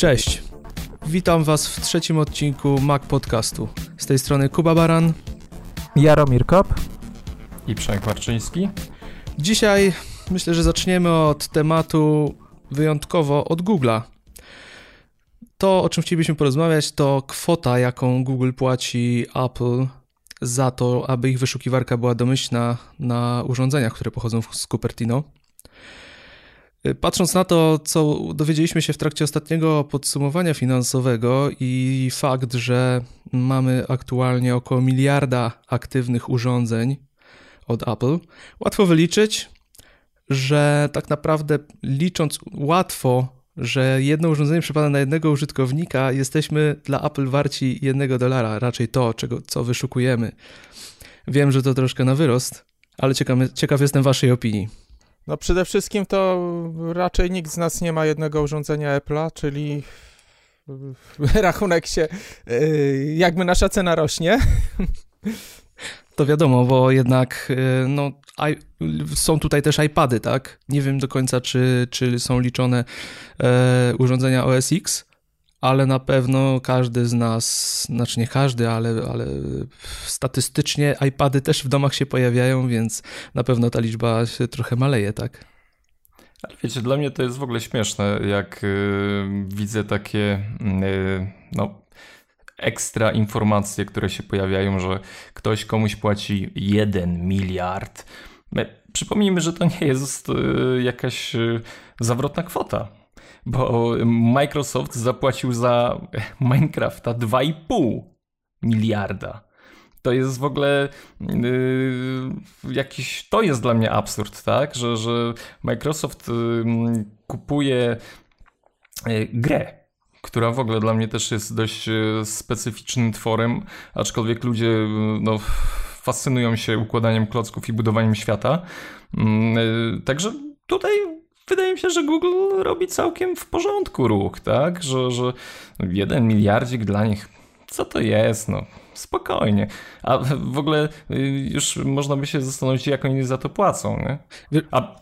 Cześć. Witam Was w trzecim odcinku Mac Podcastu. Z tej strony Kuba Baran. Jaromir Kop. I Przemek Marczyński. Dzisiaj myślę, że zaczniemy od tematu wyjątkowo od Google'a. To, o czym chcielibyśmy porozmawiać, to kwota, jaką Google płaci Apple za to, aby ich wyszukiwarka była domyślna na urządzeniach, które pochodzą z Cupertino. Patrząc na to, co dowiedzieliśmy się w trakcie ostatniego podsumowania finansowego i fakt, że mamy aktualnie około miliarda aktywnych urządzeń od Apple, łatwo wyliczyć, że tak naprawdę licząc łatwo, że jedno urządzenie przypada na jednego użytkownika, jesteśmy dla Apple warci jednego dolara, raczej to, czego, co wyszukujemy. Wiem, że to troszkę na wyrost, ale ciekaw, ciekaw jestem waszej opinii. No przede wszystkim to raczej nikt z nas nie ma jednego urządzenia Apple'a, czyli rachunek się, y, jakby nasza cena rośnie. To wiadomo, bo jednak y, no, są tutaj też iPady, tak? Nie wiem do końca, czy, czy są liczone e, urządzenia OS X, ale na pewno każdy z nas, znaczy nie każdy, ale, ale statystycznie iPady też w domach się pojawiają, więc na pewno ta liczba się trochę maleje, tak? Ale wiecie, dla mnie to jest w ogóle śmieszne, jak y, widzę takie y, no, ekstra informacje, które się pojawiają, że ktoś komuś płaci 1 miliard. Przypomnijmy, że to nie jest y, jakaś y, zawrotna kwota bo Microsoft zapłacił za Minecrafta 2,5 miliarda. To jest w ogóle yy, jakiś. To jest dla mnie absurd, tak? Że, że Microsoft yy, kupuje yy, grę, która w ogóle dla mnie też jest dość y, specyficznym tworem, aczkolwiek ludzie y, no, fascynują się układaniem klocków i budowaniem świata. Mm, y, także tutaj wydaje mi się, że Google robi całkiem w porządku ruch, tak? Że, że jeden miliardzik dla nich, co to jest? No, spokojnie. A w ogóle y, już można by się zastanowić, jak oni za to płacą, nie? A,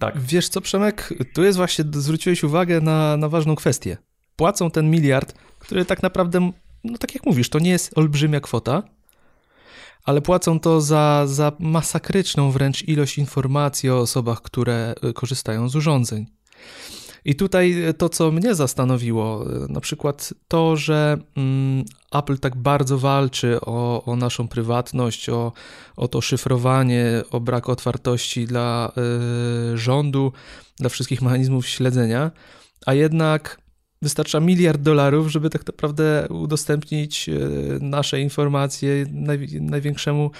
tak. Wiesz co, Przemek? Tu jest właśnie, zwróciłeś uwagę na, na ważną kwestię. Płacą ten miliard, który tak naprawdę, no tak jak mówisz, to nie jest olbrzymia kwota, ale płacą to za, za masakryczną wręcz ilość informacji o osobach, które e, korzystają z urządzeń. I tutaj e, to, co mnie zastanowiło, e, na przykład to, że mm, Apple tak bardzo walczy o, o naszą prywatność, o, o to szyfrowanie, o brak otwartości dla y, rządu, dla wszystkich mechanizmów śledzenia, a jednak Wystarcza miliard dolarów, żeby tak naprawdę udostępnić e, nasze informacje naj, największemu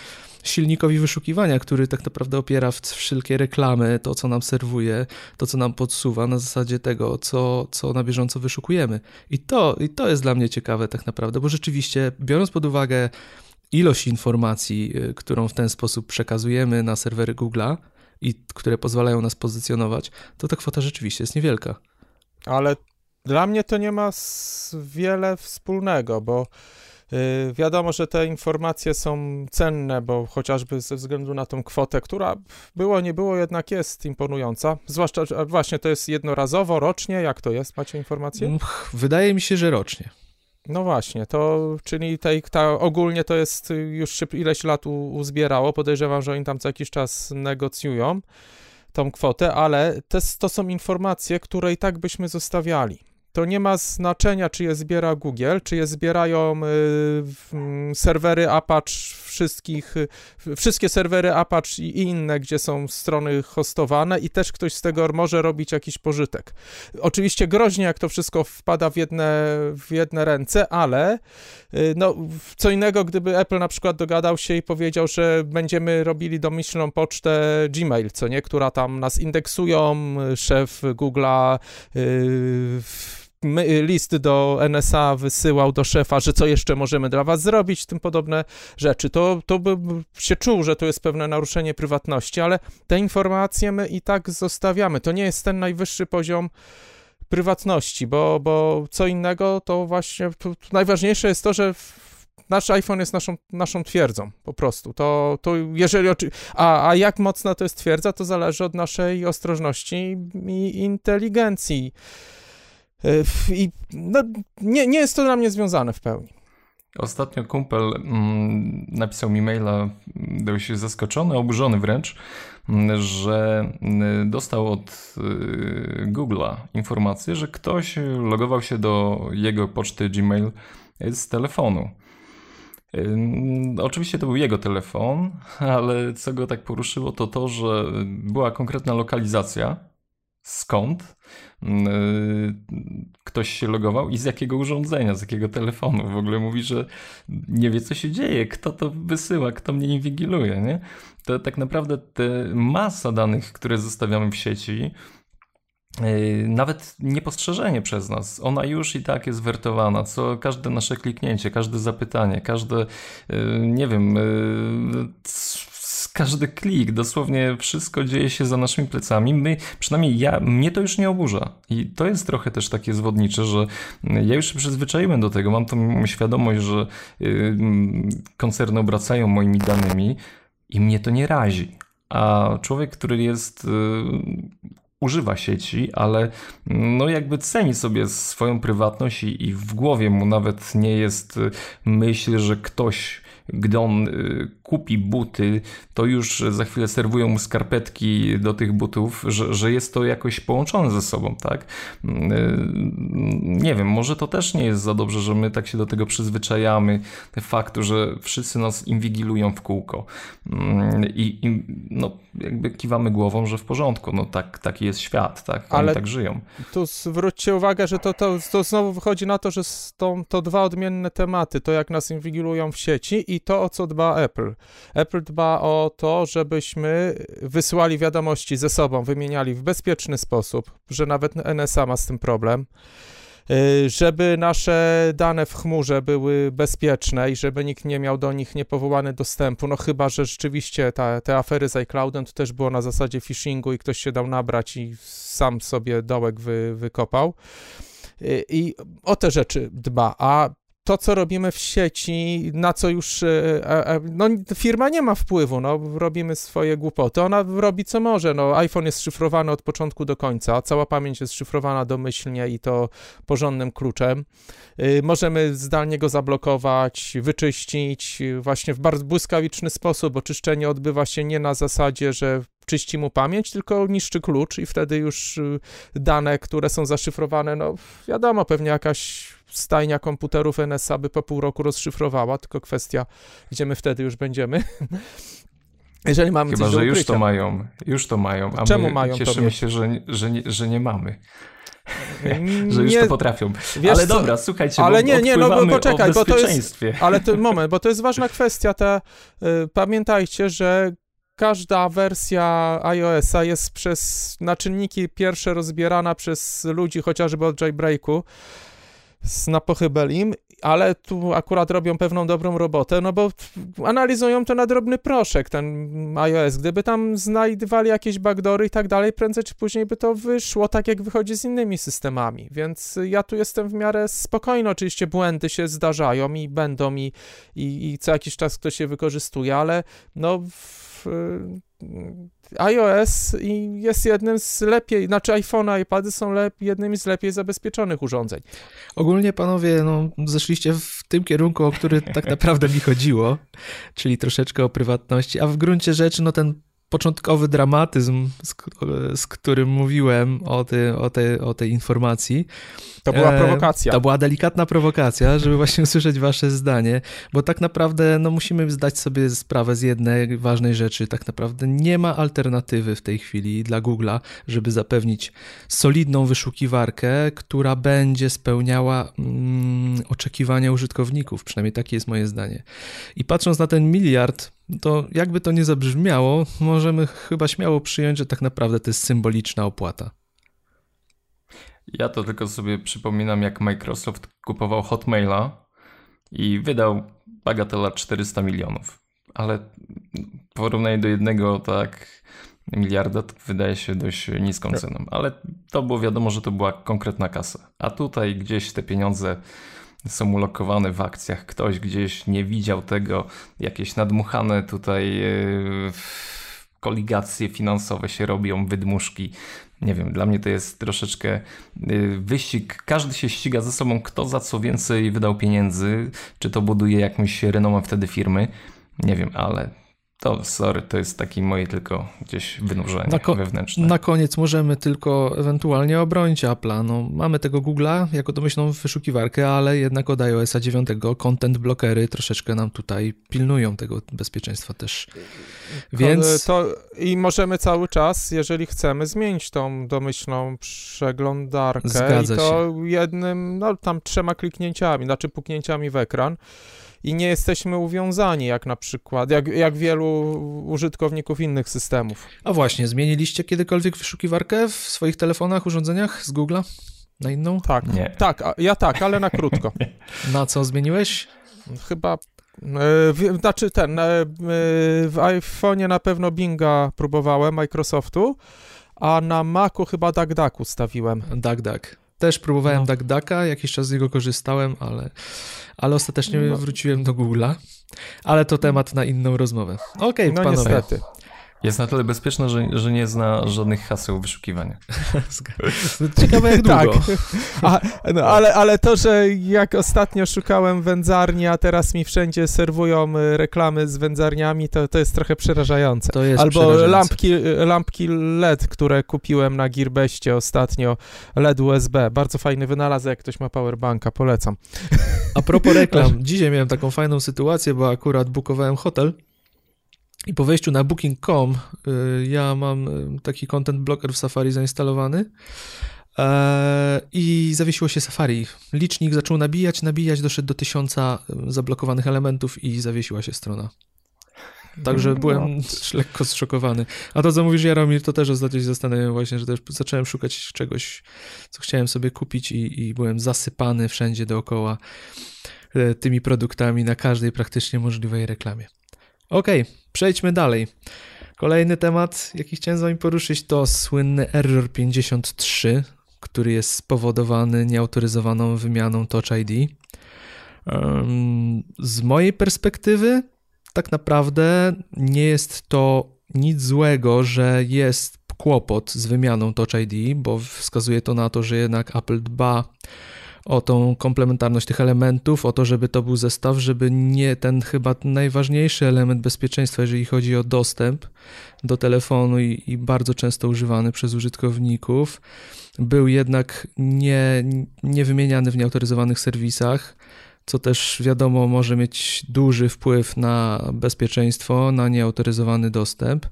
silnikowi wyszukiwania, który tak naprawdę opiera wszelkie reklamy, to co nam serwuje, to co nam podsuwa na zasadzie tego, co, co na bieżąco wyszukujemy. I to, I to jest dla mnie ciekawe tak naprawdę, bo rzeczywiście biorąc pod uwagę ilość informacji, e, którą w ten sposób przekazujemy na serwery Google'a i które pozwalają nas pozycjonować, to ta kwota rzeczywiście jest niewielka. Ale dla mnie to nie ma wiele wspólnego, bo y, wiadomo, że te informacje są cenne, bo chociażby ze względu na tą kwotę, która było, nie było, jednak jest imponująca. Zwłaszcza, właśnie to jest jednorazowo, rocznie, jak to jest? Macie informacje? Wydaje mi się, że rocznie. No właśnie, to czyli tej, ta, ogólnie to jest już się ileś lat u, uzbierało. Podejrzewam, że oni tam co jakiś czas negocjują tą kwotę, ale te, to są informacje, które i tak byśmy zostawiali to nie ma znaczenia, czy je zbiera Google, czy je zbierają y, serwery Apache wszystkich, y, wszystkie serwery Apache i inne, gdzie są strony hostowane i też ktoś z tego może robić jakiś pożytek. Oczywiście groźnie, jak to wszystko wpada w jedne, w jedne ręce, ale y, no, co innego, gdyby Apple na przykład dogadał się i powiedział, że będziemy robili domyślną pocztę Gmail, co nie, która tam nas indeksują, szef Google'a yy, list do NSA wysyłał do szefa, że co jeszcze możemy dla was zrobić, tym podobne rzeczy. To, to by się czuł, że to jest pewne naruszenie prywatności, ale te informacje my i tak zostawiamy. To nie jest ten najwyższy poziom prywatności, bo, bo co innego to właśnie to najważniejsze jest to, że nasz iPhone jest naszą, naszą twierdzą, po prostu. To, to jeżeli, a, a jak mocna to jest twierdza, to zależy od naszej ostrożności i inteligencji. I no, nie, nie jest to dla mnie związane w pełni. Ostatnio kumpel mm, napisał mi maila dość zaskoczony, oburzony wręcz, mm, że mm, dostał od y, Google'a informację, że ktoś logował się do jego poczty Gmail z telefonu. Y, oczywiście to był jego telefon, ale co go tak poruszyło, to to, że była konkretna lokalizacja, skąd ktoś się logował i z jakiego urządzenia, z jakiego telefonu. W ogóle mówi, że nie wie, co się dzieje, kto to wysyła, kto mnie inwigiluje, nie? To tak naprawdę te masa danych, które zostawiamy w sieci, yy, nawet niepostrzeżenie przez nas, ona już i tak jest wertowana, co każde nasze kliknięcie, każde zapytanie, każde, yy, nie wiem, każdy klik, dosłownie wszystko dzieje się za naszymi plecami. My, przynajmniej ja, mnie to już nie oburza. I to jest trochę też takie zwodnicze, że ja już się przyzwyczaiłem do tego. Mam tą świadomość, że y, koncerny obracają moimi danymi i mnie to nie razi. A człowiek, który jest y, używa sieci, ale no jakby ceni sobie swoją prywatność i, i, w głowie mu nawet nie jest y, myśl, że ktoś gdy on y, kupi buty, to już za chwilę serwują mu skarpetki do tych butów, że, że jest to jakoś połączone ze sobą, tak? Y, nie wiem, może to też nie jest za dobrze, że my tak się do tego przyzwyczajamy, faktu, że wszyscy nas inwigilują w kółko y, i, i no, jakby kiwamy głową, że w porządku, no tak, taki jest świat, tak? Oni Ale tak żyją. Tu zwróćcie uwagę, że to, to, to znowu wychodzi na to, że to, to dwa odmienne tematy, to jak nas inwigilują w sieci i to, o co dba Apple. Apple dba o to, żebyśmy wysyłali wiadomości ze sobą, wymieniali w bezpieczny sposób, że nawet NSA ma z tym problem y, żeby nasze dane w chmurze były bezpieczne i żeby nikt nie miał do nich niepowołany dostępu, no chyba, że rzeczywiście ta, te afery z iCloudem to też było na zasadzie phishingu i ktoś się dał nabrać i sam sobie dołek wy, wykopał. Y, I o te rzeczy dba. A to, co robimy w sieci, na co już e, e, no, firma nie ma wpływu, no, robimy swoje głupoty, ona robi co może, no, iPhone jest szyfrowany od początku do końca, cała pamięć jest szyfrowana domyślnie i to porządnym kluczem. Y, możemy zdalnie go zablokować, wyczyścić właśnie w bardzo błyskawiczny sposób, oczyszczenie odbywa się nie na zasadzie, że czyści mu pamięć, tylko niszczy klucz i wtedy już y, dane, które są zaszyfrowane, no wiadomo, pewnie jakaś stajnia komputerów NSA by po pół roku rozszyfrowała, tylko kwestia, gdzie my wtedy już będziemy. Jeżeli mamy Chyba, coś że już to mają, już to mają, a Czemu mają cieszymy się, że, że, nie, że nie mamy. że już nie, to potrafią. ale dobra, słuchajcie, ale nie, nie, no bo poczekaj, bo to jest, ale to moment, bo to jest ważna kwestia, ta, y, pamiętajcie, że każda wersja iOS-a jest przez na czynniki pierwsze rozbierana przez ludzi chociażby od jailbreaku na pochybelim, ale tu akurat robią pewną dobrą robotę, no bo analizują to na drobny proszek, ten iOS. Gdyby tam znajdowali jakieś backdory i tak dalej, prędzej czy później by to wyszło tak, jak wychodzi z innymi systemami. Więc ja tu jestem w miarę spokojny. Oczywiście błędy się zdarzają i będą i, i, i co jakiś czas ktoś je wykorzystuje, ale no... W, iOS jest jednym z lepiej, znaczy iPhone, iPady są lep, jednymi z lepiej zabezpieczonych urządzeń. Ogólnie panowie, no, zeszliście w tym kierunku, o który tak naprawdę mi chodziło, czyli troszeczkę o prywatności, a w gruncie rzeczy, no ten początkowy dramatyzm, z, z którym mówiłem o, ty, o, te, o tej informacji. To była e, prowokacja. to była delikatna prowokacja, żeby właśnie usłyszeć wasze zdanie, bo tak naprawdę no, musimy zdać sobie sprawę z jednej ważnej rzeczy. Tak naprawdę nie ma alternatywy w tej chwili dla Google'a, żeby zapewnić solidną wyszukiwarkę, która będzie spełniała mm, oczekiwania użytkowników. Przynajmniej takie jest moje zdanie. I patrząc na ten miliard to jakby to nie zabrzmiało, możemy chyba śmiało przyjąć, że tak naprawdę to jest symboliczna opłata. Ja to tylko sobie przypominam, jak Microsoft kupował Hotmaila i wydał bagatela 400 milionów. Ale w porównaniu do jednego tak miliarda to wydaje się dość niską tak. ceną. Ale to było wiadomo, że to była konkretna kasa. A tutaj gdzieś te pieniądze są ulokowane w akcjach, ktoś gdzieś nie widział tego, jakieś nadmuchane tutaj yy, koligacje finansowe się robią, wydmuszki. nie wiem, dla mnie to jest troszeczkę y, wyścig. Każdy się ściga ze sobą, kto za co więcej wydał pieniędzy, czy to buduje jakąś renomę wtedy firmy. Nie wiem, ale to, sorry, to jest takie moje tylko gdzieś wynurzenie na wewnętrzne. Na koniec możemy tylko ewentualnie obronić Apple'a. No, mamy tego Google'a jako domyślną wyszukiwarkę, ale jednak od iOSa 9 content blockery troszeczkę nam tutaj pilnują tego bezpieczeństwa też. Więc... To, I możemy cały czas, jeżeli chcemy, zmienić tą domyślną przeglądarkę Zgadza i to się. jednym, no tam trzema kliknięciami, znaczy puknięciami w ekran i nie jesteśmy uwiązani, jak na przykład, jak, jak wielu użytkowników innych systemów. A właśnie, zmieniliście kiedykolwiek wyszukiwarkę w swoich telefonach, urządzeniach z Google'a? Na inną? Tak, Nie. tak, ja tak, ale na krótko. Na co zmieniłeś? Chyba, e, w, znaczy ten, e, w iPhone'ie na pewno Binga próbowałem, Microsoftu, a na Macu chyba DuckDuck ustawiłem. DuckDuck. Też próbowałem No. DuckDucka, jakiś czas z niego korzystałem, ale, ale ostatecznie No. wróciłem do Google'a. Ale to temat na inną rozmowę. Okej, No panowie. niestety. Jest na tyle bezpieczne, że, że nie zna żadnych haseł wyszukiwania. Ciekawe jak Tak. długo. A, no, ale, ale to, że jak ostatnio szukałem wędzarni, a teraz mi wszędzie serwują y, reklamy z wędzarniami, to, to jest trochę przerażające. To jest Albo przerażające. lampki, lampki LED, które kupiłem na Gearbestie ostatnio, LED USB. Bardzo fajny wynalazek, jak ktoś ma powerbanka, polecam. A propos reklam, dzisiaj miałem taką fajną sytuację, bo akurat bookowałem hotel i po wejściu na booking.com y, ja mam y, taki content blocker w Safari zainstalowany e, i zawiesiło się Safari. Licznik zaczął nabijać, nabijać, doszedł do tysiąca y, zablokowanych elementów i zawiesiła się strona. Także byłem lekko zszokowany. A to, co mówisz, Jaromir, to też ostatnio się zastanawiam właśnie, że też zacząłem szukać czegoś, co chciałem sobie kupić i, i byłem zasypany wszędzie dookoła e, tymi produktami na każdej praktycznie możliwej reklamie. Okej, przejdźmy dalej. Kolejny temat, jaki chciałem z wami poruszyć, to słynny Error 53, który jest spowodowany nieautoryzowaną wymianą Touch ID. Z mojej perspektywy, tak naprawdę nie jest to nic złego, że jest kłopot z wymianą Touch ID, bo wskazuje to na to, że jednak Apple dba o tą komplementarność tych elementów, o to, żeby to był zestaw, żeby nie ten chyba najważniejszy element bezpieczeństwa, jeżeli chodzi o dostęp do telefonu i, i bardzo często używany przez użytkowników, był jednak nie, nie wymieniany w nieautoryzowanych serwisach, co też wiadomo może mieć duży wpływ na bezpieczeństwo, na nieautoryzowany dostęp.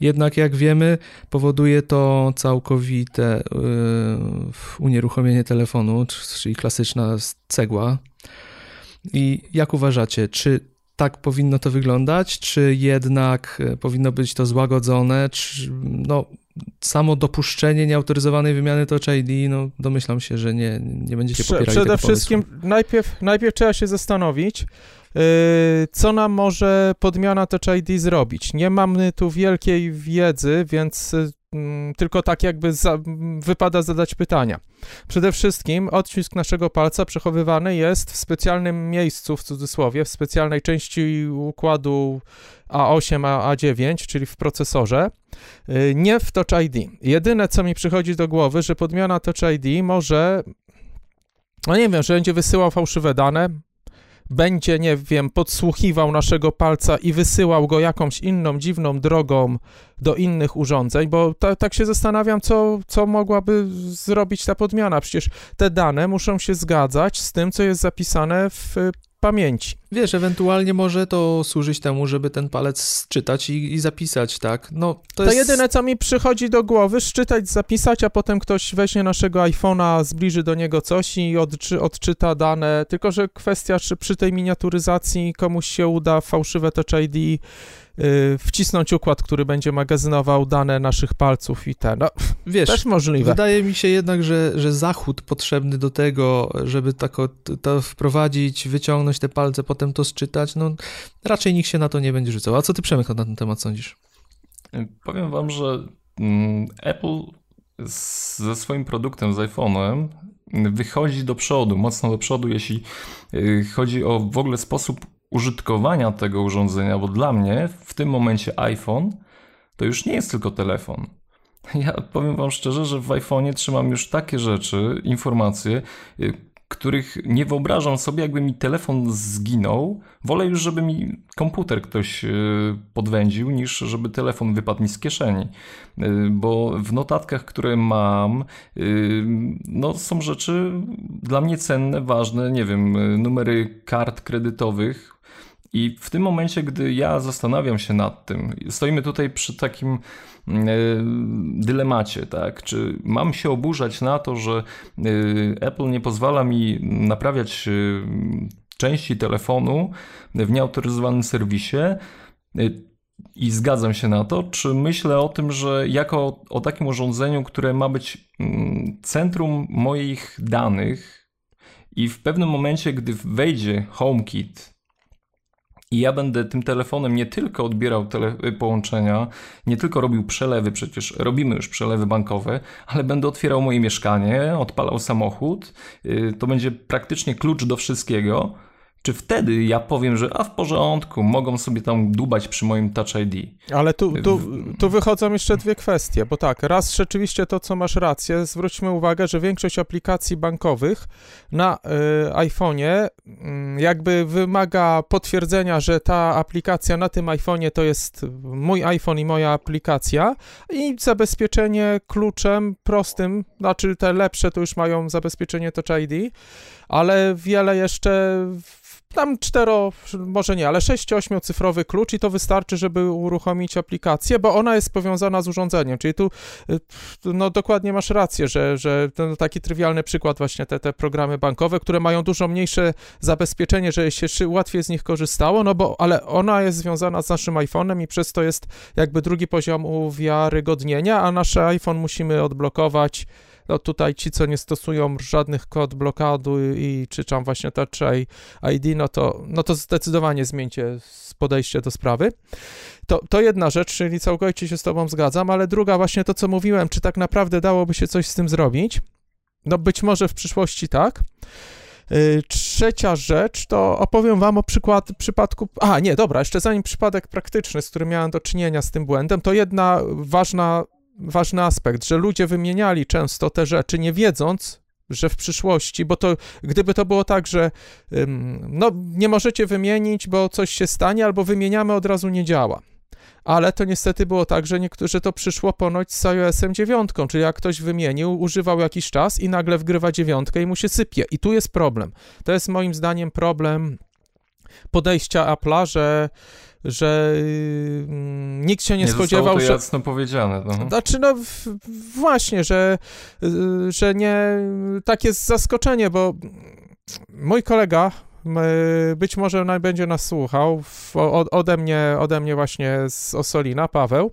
Jednak jak wiemy, powoduje to całkowite yy, unieruchomienie telefonu, czyli klasyczna cegła. I jak uważacie, czy tak powinno to wyglądać, czy jednak powinno być to złagodzone, czy no, samo dopuszczenie nieautoryzowanej wymiany Touch ID, no domyślam się, że nie, nie będziecie Prze- popierali Przede wszystkim pomysłu. najpierw, najpierw trzeba się zastanowić, yy, co nam może podmiana Touch ID zrobić. Nie mamy tu wielkiej wiedzy, więc mm, tylko tak jakby za, wypada zadać pytania. Przede wszystkim odcisk naszego palca przechowywany jest w specjalnym miejscu, w cudzysłowie, w specjalnej części układu A8, a A9, czyli w procesorze, yy, nie w Touch ID. Jedyne, co mi przychodzi do głowy, że podmiana Touch ID może no nie wiem, że będzie wysyłał fałszywe dane, będzie, nie wiem, podsłuchiwał naszego palca i wysyłał go jakąś inną, dziwną drogą do innych urządzeń, bo ta, tak się zastanawiam, co, co mogłaby zrobić ta podmiana. Przecież te dane muszą się zgadzać z tym, co jest zapisane w pamięci. Wiesz, ewentualnie może to służyć temu, żeby ten palec sczytać i, i zapisać, tak? No, to, To, jest... jedyne, co mi przychodzi do głowy, szczytać, zapisać, a potem ktoś weźmie naszego iPhone'a, zbliży do niego coś i odczy, odczyta dane. Tylko, że kwestia, czy przy tej miniaturyzacji komuś się uda fałszywe Touch ID wcisnąć układ, który będzie magazynował dane naszych palców i ten. No, Wiesz, też możliwe. Wydaje mi się jednak, że, że zachód potrzebny do tego, żeby tako, to wprowadzić, wyciągnąć te palce, potem to sczytać, no raczej nikt się na to nie będzie rzucał. A co ty, Przemek, na ten temat sądzisz? Powiem wam, że mm, Apple ze swoim produktem, z iPhone'em wychodzi do przodu, mocno do przodu, jeśli y, chodzi o w ogóle sposób użytkowania tego urządzenia, bo dla mnie w tym momencie iPhone to już nie jest tylko telefon. Ja powiem Wam szczerze, że w iPhone'ie trzymam już takie rzeczy, informacje, y, których nie wyobrażam sobie, jakby mi telefon zginął. Wolę już, żeby mi komputer ktoś y, podwędził, niż żeby telefon wypadł mi z kieszeni. Y, bo w notatkach, które mam, no, są rzeczy dla mnie cenne, ważne, nie wiem, numery kart kredytowych, i w tym momencie, gdy ja zastanawiam się nad tym, stoimy tutaj przy takim mm, e, dylemacie, tak? Czy mam się oburzać na to, że e, Apple nie pozwala mi naprawiać e, części telefonu w nieautoryzowanym serwisie? I zgadzam się na to, czy myślę o tym, że jako o takim urządzeniu, które ma być mm, centrum moich danych, i w pewnym momencie, gdy wejdzie HomeKit i ja będę tym telefonem nie tylko odbierał połączenia, nie tylko robił przelewy, przecież robimy już przelewy bankowe, ale będę otwierał moje mieszkanie, odpalał samochód. Y, to będzie praktycznie klucz do wszystkiego. Czy wtedy ja powiem, że a w porządku, mogą sobie tam dubać przy moim Touch ID? Ale tu, tu, tu wychodzą jeszcze dwie kwestie, bo tak, raz rzeczywiście to, co masz rację, zwróćmy uwagę, że większość aplikacji bankowych na y, iPhone'ie y, jakby wymaga potwierdzenia, że ta aplikacja na tym iPhone'ie to jest mój iPhone i moja aplikacja i zabezpieczenie kluczem prostym, znaczy te lepsze to już mają zabezpieczenie Touch ID, ale wiele jeszcze tam cztero, może nie, ale 6-8 cyfrowy klucz i to wystarczy, żeby uruchomić aplikację, bo ona jest powiązana z urządzeniem, czyli tu y, no dokładnie masz rację, że, że taki trywialny przykład właśnie te, te programy bankowe, które mają dużo mniejsze zabezpieczenie, że się łatwiej z nich korzystało, no bo, ale ona jest związana z naszym iPhone'em i przez to jest jakby drugi poziom uwiarygodnienia, a nasz iPhone musimy odblokować no tutaj ci, co nie stosują żadnych kod blokadu i czy tam właśnie Touch ID, no to, no to zdecydowanie zmieńcie podejście do sprawy. To, to jedna rzecz, czyli całkowicie się z tobą zgadzam, ale druga właśnie to, co mówiłem, czy tak naprawdę dałoby się coś z tym zrobić? No być może w przyszłości tak. Y, trzecia rzecz, to opowiem wam o przykład, przypadku. A, nie, dobra, jeszcze zanim przypadek praktyczny, z którym miałem do czynienia z tym błędem, to jedna ważna ważny aspekt, że ludzie wymieniali często te rzeczy, nie wiedząc, że w przyszłości, bo to gdyby to było tak, że no, nie możecie wymienić, bo coś się stanie, albo wymieniamy od razu nie działa. Ale to niestety było tak, że niektórzy to przyszło ponoć z iOS-em 9, czyli jak ktoś wymienił, używał jakiś czas i nagle wgrywa dziewiątkę i mu się sypie. I tu jest problem. To jest moim zdaniem problem podejścia Apple'a, że że mm, nikt się nie, nie spodziewał, to że... jasno powiedziane. No. Znaczy, no właśnie, że, y, że nie... Tak jest zaskoczenie, bo mój kolega, być może będzie nas słuchał, ode mnie, ode mnie właśnie z Osolina, Paweł,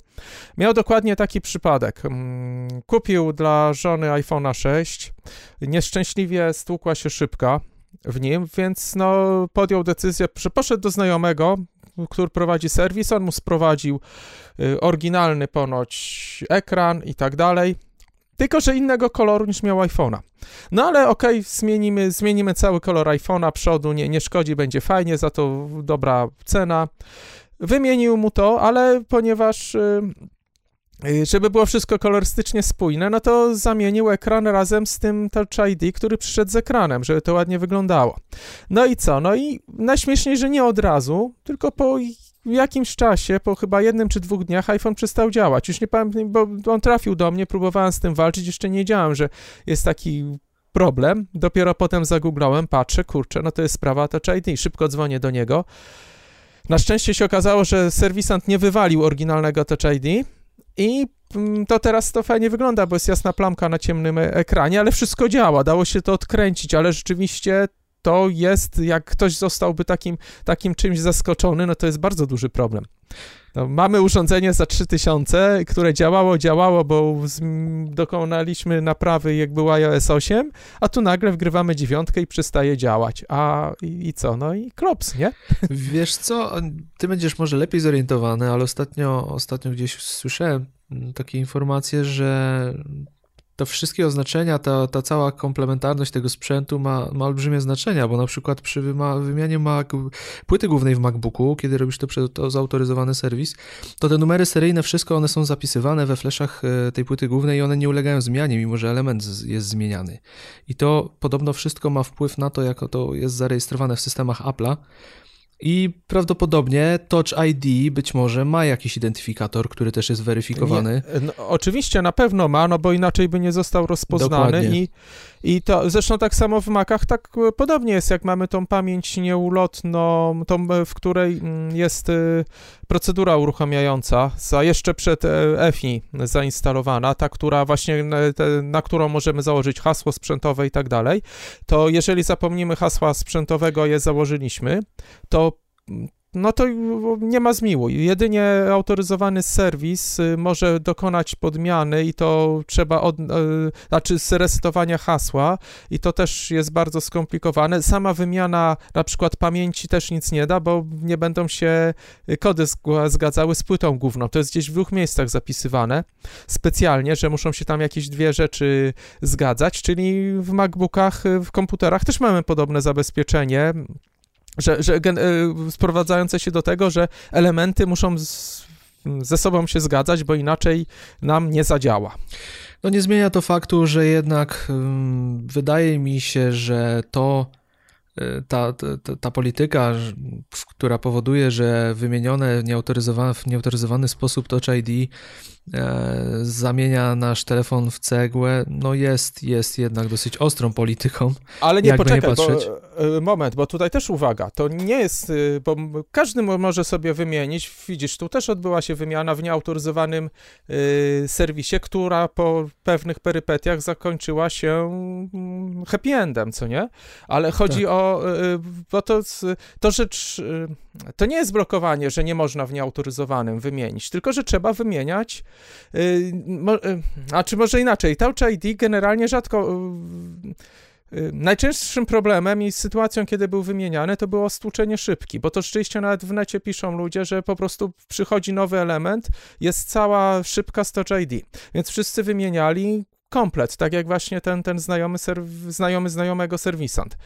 miał dokładnie taki przypadek. Mm, kupił dla żony iPhone'a 6, nieszczęśliwie stłukła się szybka w nim, więc no podjął decyzję, że poszedł do znajomego, który prowadzi serwis, on mu sprowadził y, oryginalny ponoć ekran i tak dalej, tylko że innego koloru niż miał iPhone'a. No ale okej, okay, zmienimy, zmienimy cały kolor iPhone'a przodu, nie, nie szkodzi, będzie fajnie, za to dobra cena. Wymienił mu to, ale ponieważ y, Y, żeby było wszystko kolorystycznie spójne, no to zamienił ekran razem z tym Touch ID, który przyszedł z ekranem, żeby to ładnie wyglądało. No i co? No i najśmieszniej, że nie od razu, tylko po jakimś czasie, po chyba jednym czy dwóch dniach iPhone przestał działać. Już nie pamiętam, bo on trafił do mnie, próbowałem z tym walczyć, jeszcze nie wiedziałem, że jest taki problem. Dopiero potem zagooglałem, patrzę, kurczę, no to jest sprawa Touch ID. Szybko dzwonię do niego. Na szczęście się okazało, że serwisant nie wywalił oryginalnego Touch ID, i mm, to teraz to fajnie wygląda, bo jest jasna plamka na ciemnym ekranie, ale wszystko działa, dało się to odkręcić, ale rzeczywiście to jest, jak ktoś zostałby takim, takim czymś zaskoczony, no to jest bardzo duży problem. No, mamy urządzenie za 3000, które działało, działało, bo dokonaliśmy naprawy, jak był iOS 8, a tu nagle wgrywamy dziewiątkę i przestaje działać. A i, i, co? No i klops, nie? Wiesz co, ty będziesz może lepiej zorientowany, ale ostatnio, ostatnio gdzieś słyszałem takie informacje, że te wszystkie oznaczenia, ta, ta cała komplementarność tego sprzętu ma, ma olbrzymie znaczenia, bo na przykład przy wymianie Mac, płyty głównej w MacBooku, kiedy robisz to przez to zautoryzowany serwis, to te numery seryjne, wszystko one są zapisywane we fleszach e, tej płyty głównej i one nie ulegają zmianie, mimo że element jest zmieniany. I to podobno wszystko ma wpływ na to, jak to jest zarejestrowane w systemach Apple'a, i prawdopodobnie Touch ID być może ma jakiś identyfikator, który też jest weryfikowany. Nie, no, oczywiście na pewno ma, no bo inaczej by nie został rozpoznany i, i to zresztą tak samo w Macach tak podobnie jest, jak mamy tą pamięć nieulotną, tą, w której mm, jest y, procedura uruchamiająca, za jeszcze przed e, EFI zainstalowana, ta, która właśnie, na którą możemy założyć hasło sprzętowe i tak dalej, to jeżeli zapomnimy hasła sprzętowego, je założyliśmy, to no to nie ma zmiłu. Jedynie autoryzowany serwis y, może dokonać podmiany i to trzeba od, y, znaczy zresetowania hasła i to też jest bardzo skomplikowane. Sama wymiana na przykład pamięci też nic nie da, bo nie będą się kody zgadzały z płytą główną. To jest gdzieś w dwóch miejscach zapisywane specjalnie, że muszą się tam jakieś dwie rzeczy zgadzać, czyli w MacBookach, w komputerach też mamy podobne zabezpieczenie że, że y, sprowadzające się do tego, że elementy muszą z, ze sobą się zgadzać, bo inaczej nam nie zadziała. No nie zmienia to faktu, że jednak wydaje mi się, że to y, ta, ta, ta polityka, która powoduje, że wymienione w nieautoryzowany sposób Touch ID zamienia nasz telefon w cegłę, no jest, jest jednak dosyć ostrą polityką. Ale nie, poczekaj, nie bo, e, moment, bo tutaj też uwaga, to nie jest, y, bo każdy może sobie wymienić, widzisz, tu też odbyła się wymiana w nieautoryzowanym y, serwisie, która po pewnych perypetiach zakończyła się mm, happy endem, co nie? Ale chodzi tak. o, y, bo to, to rzecz, to nie jest blokowanie, że nie można w nieautoryzowanym wymienić, tylko, że trzeba wymieniać a czy może inaczej, Touch ID generalnie rzadko... Y, najczęstszym problemem i sytuacją, kiedy był wymieniany, to było stłuczenie szybki, bo to rzeczywiście nawet w necie piszą ludzie, że po prostu przychodzi nowy element, jest cała szybka z Touch ID. Więc wszyscy wymieniali, komplet, tak jak właśnie ten, ten znajomy, serw- znajomy znajomego serwisant.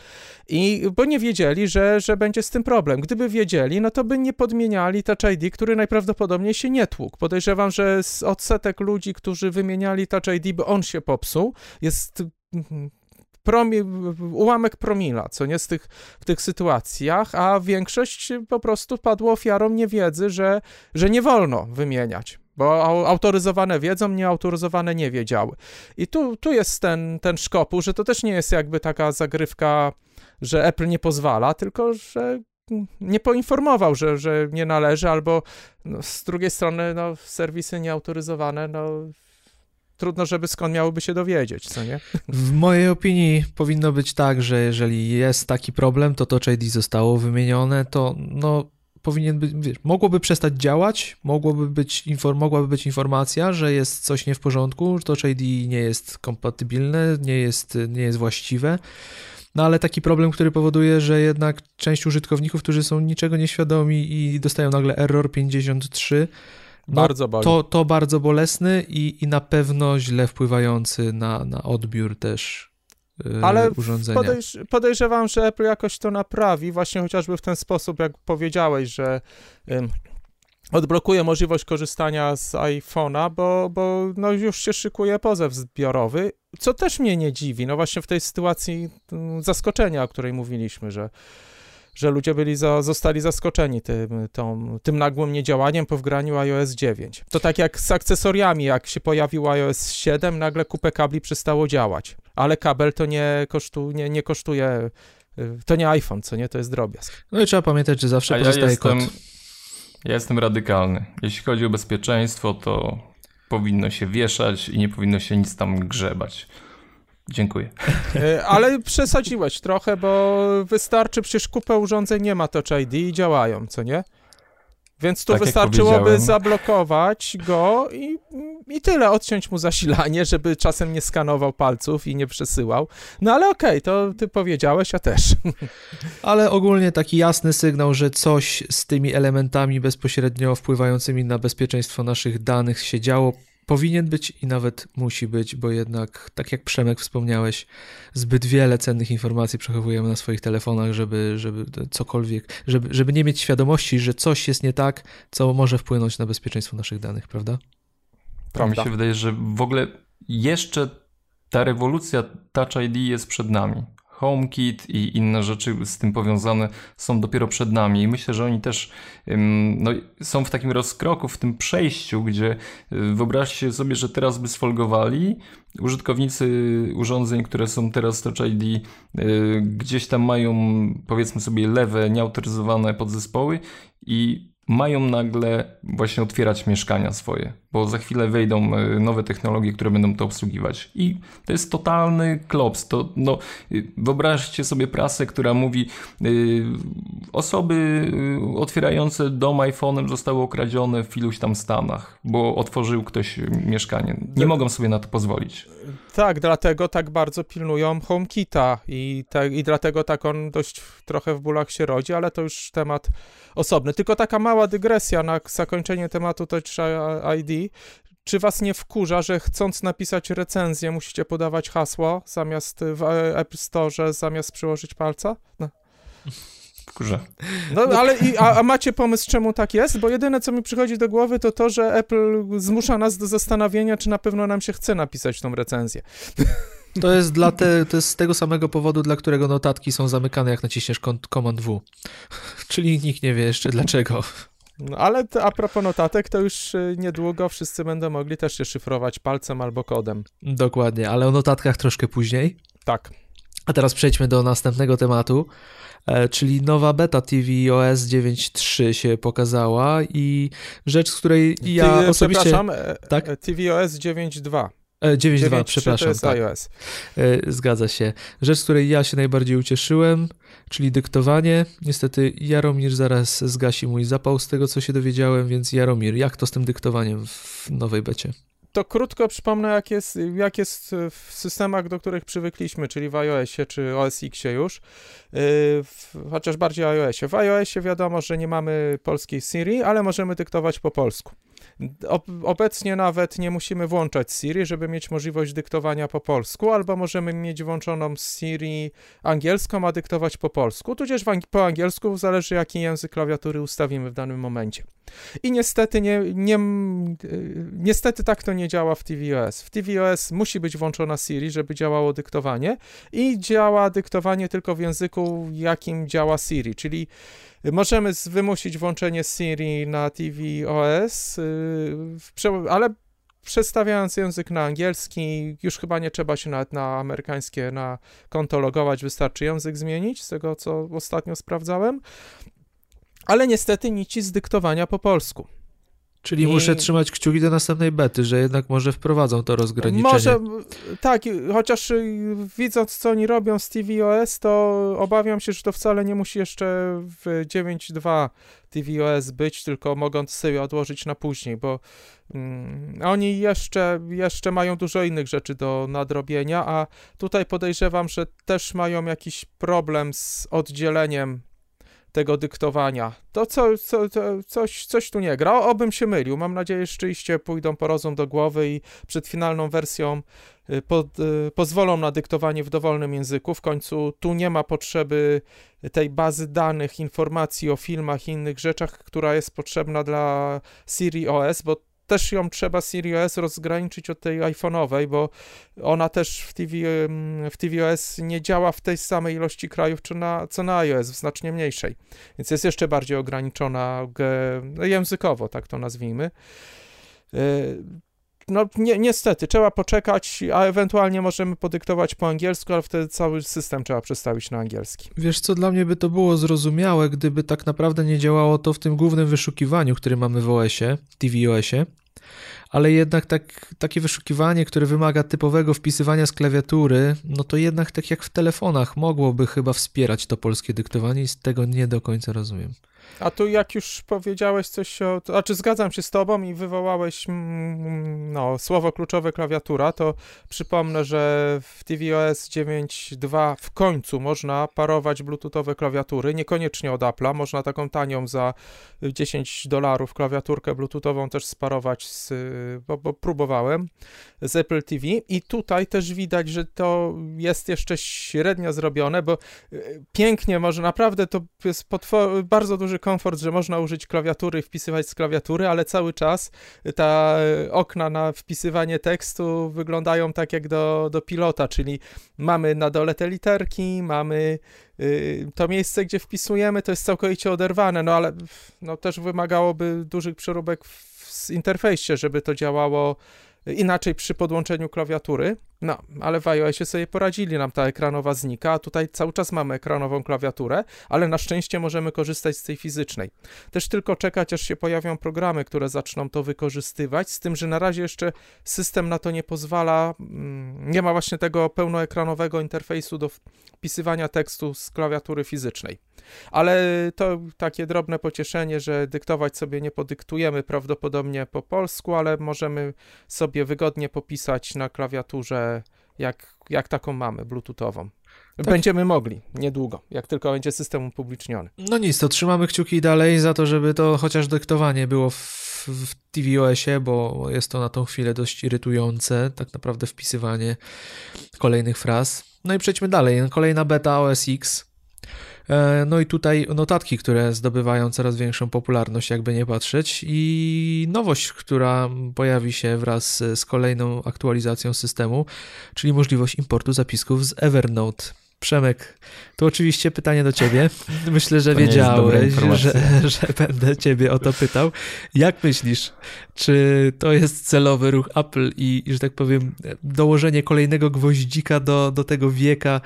I bo nie wiedzieli, że, że będzie z tym problem. Gdyby wiedzieli, no to by nie podmieniali Touch ID, który najprawdopodobniej się nie tłukł. Podejrzewam, że z odsetek ludzi, którzy wymieniali Touch ID, bo on się popsuł, jest mhm, promi, ułamek promila, co nie z tych, w tych sytuacjach, a większość po prostu padło ofiarą niewiedzy, że, że nie wolno wymieniać bo autoryzowane wiedzą, nieautoryzowane nie wiedziały. I tu, tu jest ten, ten szkopu, że to też nie jest jakby taka zagrywka, że Apple nie pozwala, tylko że nie poinformował, że, że nie należy, albo no, z drugiej strony no, serwisy nieautoryzowane, no trudno, żeby skąd miałyby się dowiedzieć, co nie? W mojej opinii powinno być tak, że jeżeli jest taki problem, to to ID zostało wymienione, to no powinien być, wiesz, mogłoby przestać działać, mogłoby być, inform, mogłaby być informacja, że jest coś nie w porządku, że Touch ID nie jest kompatybilne, nie jest, nie jest właściwe. No ale taki problem, który powoduje, że jednak część użytkowników, którzy są niczego nieświadomi i dostają nagle error 53, no bardzo boli. To, to bardzo bolesny i, i na pewno źle wpływający na, na odbiór też Ale urządzenia. Podejrz podejrzewam, że Apple jakoś to naprawi, właśnie chociażby w ten sposób, jak powiedziałeś, że ym, odblokuje możliwość korzystania z iPhone'a, bo, bo no już się szykuje pozew zbiorowy, co też mnie nie dziwi, no właśnie w tej sytuacji zaskoczenia, o której mówiliśmy, że że ludzie byli za, zostali zaskoczeni tym, tą, tym nagłym niedziałaniem po wgraniu iOS 9. To tak jak z akcesoriami, jak się pojawił iOS 7, nagle kupę kabli przestało działać, ale kabel to nie, kosztu, nie, nie kosztuje, y, to nie iPhone, co nie, to jest drobiazg. No i trzeba pamiętać, że zawsze A pozostaje ja jestem, kod. Ja jestem radykalny. Jeśli chodzi o bezpieczeństwo, to powinno się wieszać i nie powinno się nic tam grzebać. Dziękuję. E, ale przesadziłeś trochę, bo wystarczy, przecież kupę urządzeń nie ma Touch ID i działają, co nie? Więc tu tak wystarczyłoby zablokować go i, i tyle, odciąć mu zasilanie, żeby czasem nie skanował palców i nie przesyłał. No ale okej, okay, to ty powiedziałeś, a też. Ale ogólnie taki jasny sygnał, że coś z tymi elementami bezpośrednio wpływającymi na bezpieczeństwo naszych danych się działo, powinien być i nawet musi być, bo jednak, tak jak Przemek wspomniałeś, zbyt wiele cennych informacji przechowujemy na swoich telefonach, żeby, żeby cokolwiek, żeby, żeby nie mieć świadomości, że coś jest nie tak, co może wpłynąć na bezpieczeństwo naszych danych, prawda? Prawda. Mi się wydaje, że w ogóle jeszcze ta rewolucja Touch ID jest przed nami. HomeKit i inne rzeczy z tym powiązane są dopiero przed nami. I myślę, że oni też no, są w takim rozkroku, w tym przejściu, gdzie y, wyobraźcie sobie, że teraz by sfolgowali użytkownicy urządzeń, które są teraz Touch ID, y, gdzieś tam mają powiedzmy sobie lewe, nieautoryzowane podzespoły i mają nagle właśnie otwierać mieszkania swoje, bo za chwilę wejdą e, nowe technologie, które będą to obsługiwać. I to jest totalny klops. To, no, y, wyobraźcie sobie prasę, która mówi yy, osoby otwierające dom iPhone'em zostały okradzione w iluś tam Stanach, bo otworzył ktoś mieszkanie. Nie mogą sobie na to pozwolić. Tak, dlatego tak bardzo pilnują HomeKita i, i dlatego tak on dość trochę w bólach się rodzi, ale to już temat osobny. Tylko taka mała dygresja na zakończenie tematu Touch ID. Czy was nie wkurza, że chcąc napisać recenzję, musicie podawać hasło zamiast w App Store, zamiast przyłożyć palca? No. Wkurza. No, ale i, a, a, macie pomysł, czemu tak jest? Bo jedyne, co mi przychodzi do głowy, to to, że Apple zmusza nas do zastanowienia, czy na pewno nam się chce napisać tą recenzję. To jest, dla te, to jest z tego samego powodu, dla którego notatki są zamykane, jak naciśniesz Command W. Czyli nikt nie wie jeszcze dlaczego. No, ale to, a propos notatek, to już y, niedługo wszyscy będą mogli też się szyfrować palcem albo kodem. Dokładnie, ale o notatkach troszkę później. Tak. A teraz przejdźmy do następnego tematu, e, czyli nowa beta tvOS 9.3 się pokazała i rzecz, z której ja Ty, osobiście... Przepraszam, e, tak? E, tvOS 9.2. 9.2, przepraszam. To jest tak. iOS. Zgadza się. Rzecz, z której ja się najbardziej ucieszyłem, czyli dyktowanie. Niestety Jaromir zaraz zgasi mój zapał z tego, co się dowiedziałem, więc Jaromir, jak to z tym dyktowaniem w nowej becie? To krótko przypomnę, jak jest, jak jest w systemach, do których przywykliśmy, czyli w iOSie czy OS Xie już, yy, w, chociaż bardziej iOSie. W iOSie wiadomo, że nie mamy polskiej Siri, ale możemy dyktować po polsku. Obecnie nawet nie musimy włączać Siri, żeby mieć możliwość dyktowania po polsku, albo możemy mieć włączoną Siri angielską, a dyktować po polsku, tudzież po angielsku, zależy jaki język klawiatury ustawimy w danym momencie. I niestety, nie, nie, niestety tak to nie działa w tvOS. W tvOS musi być włączona Siri, żeby działało dyktowanie i działa dyktowanie tylko w języku, jakim działa Siri, czyli Możemy wymusić włączenie Siri na tvOS, y, ale przestawiając język na angielski, już chyba nie trzeba się nawet na amerykańskie, na konto logować, wystarczy język zmienić, z tego co ostatnio sprawdzałem. Ale niestety nic z dyktowania po polsku. Czyli I... muszę trzymać kciuki do następnej bety, że jednak może wprowadzą to rozgraniczenie. Może, tak, chociaż widząc, co oni robią z tvOS, to obawiam się, że to wcale nie musi jeszcze w 9.2 tvOS być, tylko mogą sobie odłożyć na później, bo mm, oni jeszcze, jeszcze mają dużo innych rzeczy do nadrobienia, a tutaj podejrzewam, że też mają jakiś problem z oddzieleniem tego dyktowania. To co, co, coś, coś tu nie gra. Obym się mylił. Mam nadzieję, że rzeczywiście pójdą po rozum do głowy i przed finalną wersją y, pod, y, pozwolą na dyktowanie w dowolnym języku. W końcu tu nie ma potrzeby tej bazy danych, informacji o filmach i innych rzeczach, która jest potrzebna dla Siri OS, bo też ją trzeba Siri OS rozgraniczyć od tej iPhone'owej, bo ona też w, TV, w tvOS nie działa w tej samej ilości krajów co na, co na iOS, w znacznie mniejszej. Więc jest jeszcze bardziej ograniczona no, językowo, tak to nazwijmy. No ni niestety, trzeba poczekać, a ewentualnie możemy podyktować po angielsku, ale wtedy cały system trzeba przestawić na angielski. Wiesz co, dla mnie by to było zrozumiałe, gdyby tak naprawdę nie działało to w tym głównym wyszukiwaniu, który mamy w OS-ie, tvOS-ie, ale jednak tak, takie wyszukiwanie, które wymaga typowego wpisywania z klawiatury, no to jednak tak jak w telefonach mogłoby chyba wspierać to polskie dyktowanie i z tego nie do końca rozumiem. A tu jak już powiedziałeś coś o... Znaczy zgadzam się z tobą i wywołałeś mm, mm, no, słowo kluczowe klawiatura, to przypomnę, że w tvOS 9.2 w końcu można parować bluetoothowe klawiatury, niekoniecznie od Apple'a, można taką tanią za 10 dolarów klawiaturkę bluetoothową też sparować z bo, bo próbowałem z Apple TV i tutaj też widać, że to jest jeszcze średnio zrobione, bo y, pięknie może, naprawdę to jest bardzo duży komfort, że można użyć klawiatury, wpisywać z klawiatury, ale cały czas ta okna na wpisywanie tekstu wyglądają tak jak do, do pilota, czyli mamy na dole te literki, mamy y, to miejsce, gdzie wpisujemy, to jest całkowicie oderwane, no ale no, też wymagałoby dużych przeróbek w interfejsie, żeby to działało inaczej przy podłączeniu klawiatury. No, ale w iOSie sobie poradzili, nam ta ekranowa znika, a tutaj cały czas mamy ekranową klawiaturę, ale na szczęście możemy korzystać z tej fizycznej. Też tylko czekać, aż się pojawią programy, które zaczną to wykorzystywać, z tym, że na razie jeszcze system na to nie pozwala, mm, nie ma właśnie tego pełnoekranowego interfejsu do wpisywania tekstu z klawiatury fizycznej. Ale to takie drobne pocieszenie, że dyktować sobie nie podyktujemy prawdopodobnie po polsku, ale możemy sobie wygodnie popisać na klawiaturze, jak, jak taką mamy, bluetoothową. Tak. Będziemy mogli niedługo, jak tylko będzie system upubliczniony. No nic, to trzymamy kciuki dalej za to, żeby to chociaż dyktowanie było w, w tvOSie, bo jest to na tą chwilę dość irytujące, tak naprawdę wpisywanie kolejnych fraz. No i przejdźmy dalej. Kolejna beta OS X no i tutaj notatki, które zdobywają coraz większą popularność, jakby nie patrzeć, i nowość, która pojawi się wraz z kolejną aktualizacją systemu, czyli możliwość importu zapisków z Evernote. Przemek, to oczywiście pytanie do ciebie. Myślę, że wiedziałeś, że, że będę ciebie o to pytał. Jak myślisz, czy to jest celowy ruch Apple i, że tak powiem, dołożenie kolejnego gwoździka do, do tego wieka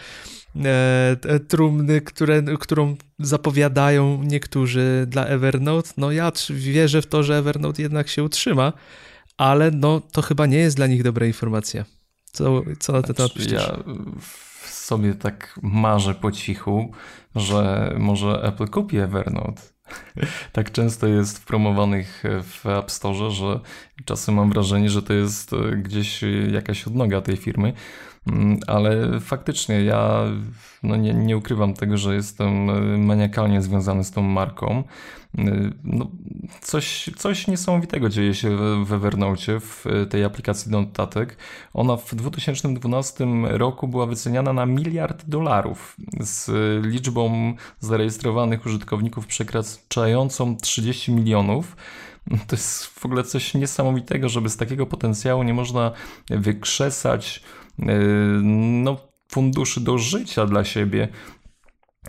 e, trumny, które, którą zapowiadają niektórzy dla Evernote. No ja wierzę w to, że Evernote jednak się utrzyma, ale no to chyba nie jest dla nich dobra informacja. Co, co na ten temat myślisz? Ja sobie tak marzę po cichu, że może Apple kupi Evernote. tak często jest promowanych w App Store, że czasem mam wrażenie, że to jest gdzieś jakaś odnoga tej firmy. Mm, ale faktycznie ja no nie, nie ukrywam tego, że jestem e, maniakalnie związany z tą marką. E, no, coś, coś niesamowitego dzieje się w Evernote, w tej aplikacji notatek. Ona w 2012 roku była wyceniana na miliard dolarów z liczbą zarejestrowanych użytkowników przekraczającą 30 milionów. To jest w ogóle coś niesamowitego, żeby z takiego potencjału nie można wykrzesać no, funduszy do życia dla siebie.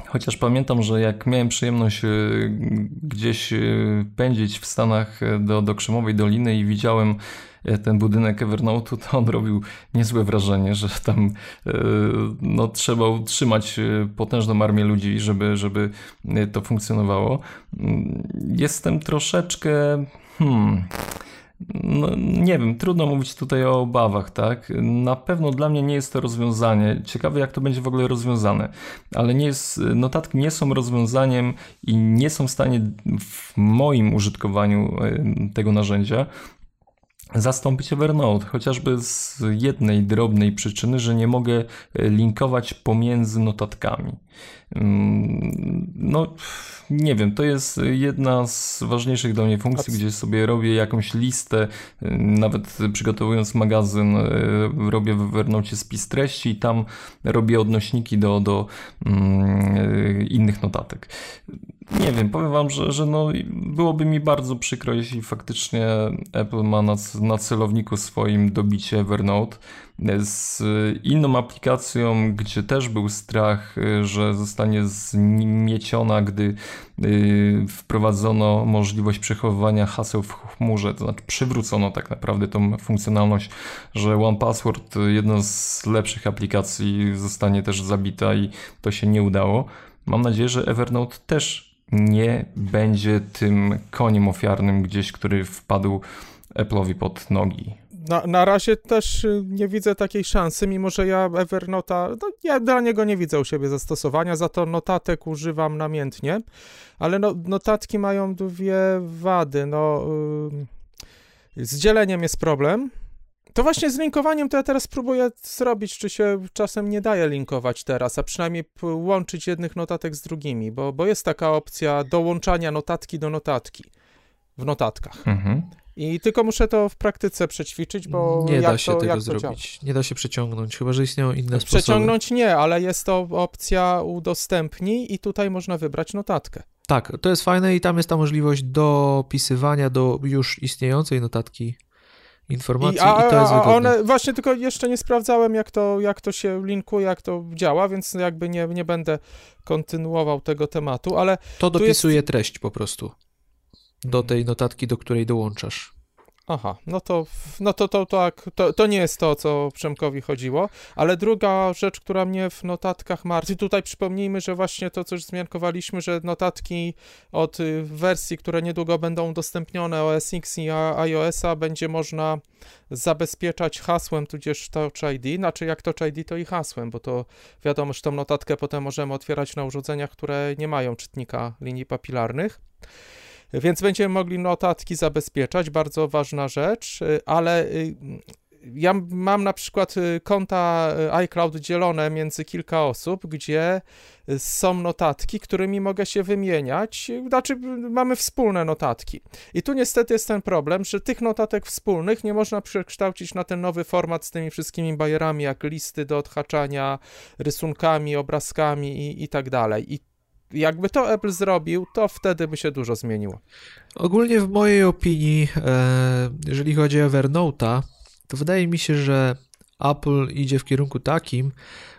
Chociaż pamiętam, że jak miałem przyjemność yy, gdzieś yy, pędzić w Stanach do, do Krzemowej Doliny i widziałem ten budynek Evernote, to on robił niezłe wrażenie, że tam no, trzeba utrzymać potężną armię ludzi, żeby, żeby to funkcjonowało. Jestem troszeczkę. Hmm, no, nie wiem, trudno mówić tutaj o obawach, tak? Na pewno dla mnie nie jest to rozwiązanie. Ciekawe, jak to będzie w ogóle rozwiązane, ale nie jest, notatki nie są rozwiązaniem i nie są w stanie w moim użytkowaniu tego narzędzia zastąpić Evernote, chociażby z jednej drobnej przyczyny, że nie mogę e, linkować pomiędzy notatkami. Mm, no, nie wiem, to jest jedna z ważniejszych dla mnie funkcji, gdzie sobie robię jakąś listę, y, nawet przygotowując magazyn, y, robię w Evernote spis treści i tam robię odnośniki do, do mm, innych notatek. Nie wiem, powiem wam, że, że no, byłoby mi bardzo przykro, jeśli faktycznie Apple ma na, na celowniku swoim dobicie Evernote z inną aplikacją, gdzie też był strach, że zostanie zmieciona, gdy y, wprowadzono możliwość przechowywania haseł w chmurze, to znaczy przywrócono tak naprawdę tą funkcjonalność, że OnePassword, jedna z lepszych aplikacji, zostanie też zabita i to się nie udało. Mam nadzieję, że Evernote też nie będzie tym koniem ofiarnym gdzieś, który wpadł Apple'owi pod nogi. Na, na razie też y, nie widzę takiej szansy, mimo że ja Evernota, no, ja dla niego nie widzę u siebie zastosowania, za to notatek używam namiętnie, ale no, notatki mają dwie wady. No, yy, z dzieleniem jest problem. To właśnie z linkowaniem to ja teraz próbuję zrobić, czy się czasem nie daje linkować teraz, a przynajmniej łączyć jednych notatek z drugimi, bo, bo jest taka opcja dołączania notatki do notatki w notatkach. Mhm. I tylko muszę to w praktyce przećwiczyć, bo nie da się to, tego zrobić. Nie da się przeciągnąć, chyba że istnieją inne sposoby. Przeciągnąć nie, ale jest to opcja udostępnij i tutaj można wybrać notatkę. Tak, to jest fajne i tam jest ta możliwość dopisywania do już istniejącej notatki informacji i, a, i to jest a wygodne. one, właśnie tylko jeszcze nie sprawdzałem, jak to, jak to się linkuje, jak to działa, więc jakby nie, nie będę kontynuował tego tematu, ale To dopisuje jest- treść po prostu do tej notatki, do której dołączasz. Aha, no to, no to, to, tak, to, to nie jest to, co Przemkowi chodziło, ale druga rzecz, która mnie w notatkach martwi, tutaj przypomnijmy, że właśnie to, co już zmiankowaliśmy, że notatki od y, wersji, które niedługo będą udostępnione OS X i iOS-a, będzie można zabezpieczać hasłem, tudzież Touch ID, znaczy jak Touch ID, to i hasłem, bo to wiadomo, że tą notatkę potem możemy otwierać na urządzeniach, które nie mają czytnika linii papilarnych. Więc będziemy mogli notatki zabezpieczać, bardzo ważna rzecz, y, ale y, ja mam na przykład y, konta iCloud dzielone między kilka osób, gdzie są notatki, którymi mogę się wymieniać, znaczy mamy wspólne notatki. I tu niestety jest ten problem, że tych notatek wspólnych nie można przekształcić na ten nowy format z tymi wszystkimi bajerami, jak listy do odhaczania, rysunkami, obrazkami i, i tak dalej. I jakby to Apple zrobił, to wtedy by się dużo zmieniło. Ogólnie w mojej opinii, e, jeżeli chodzi o Evernote'a, to wydaje mi się, że Apple idzie w kierunku takim,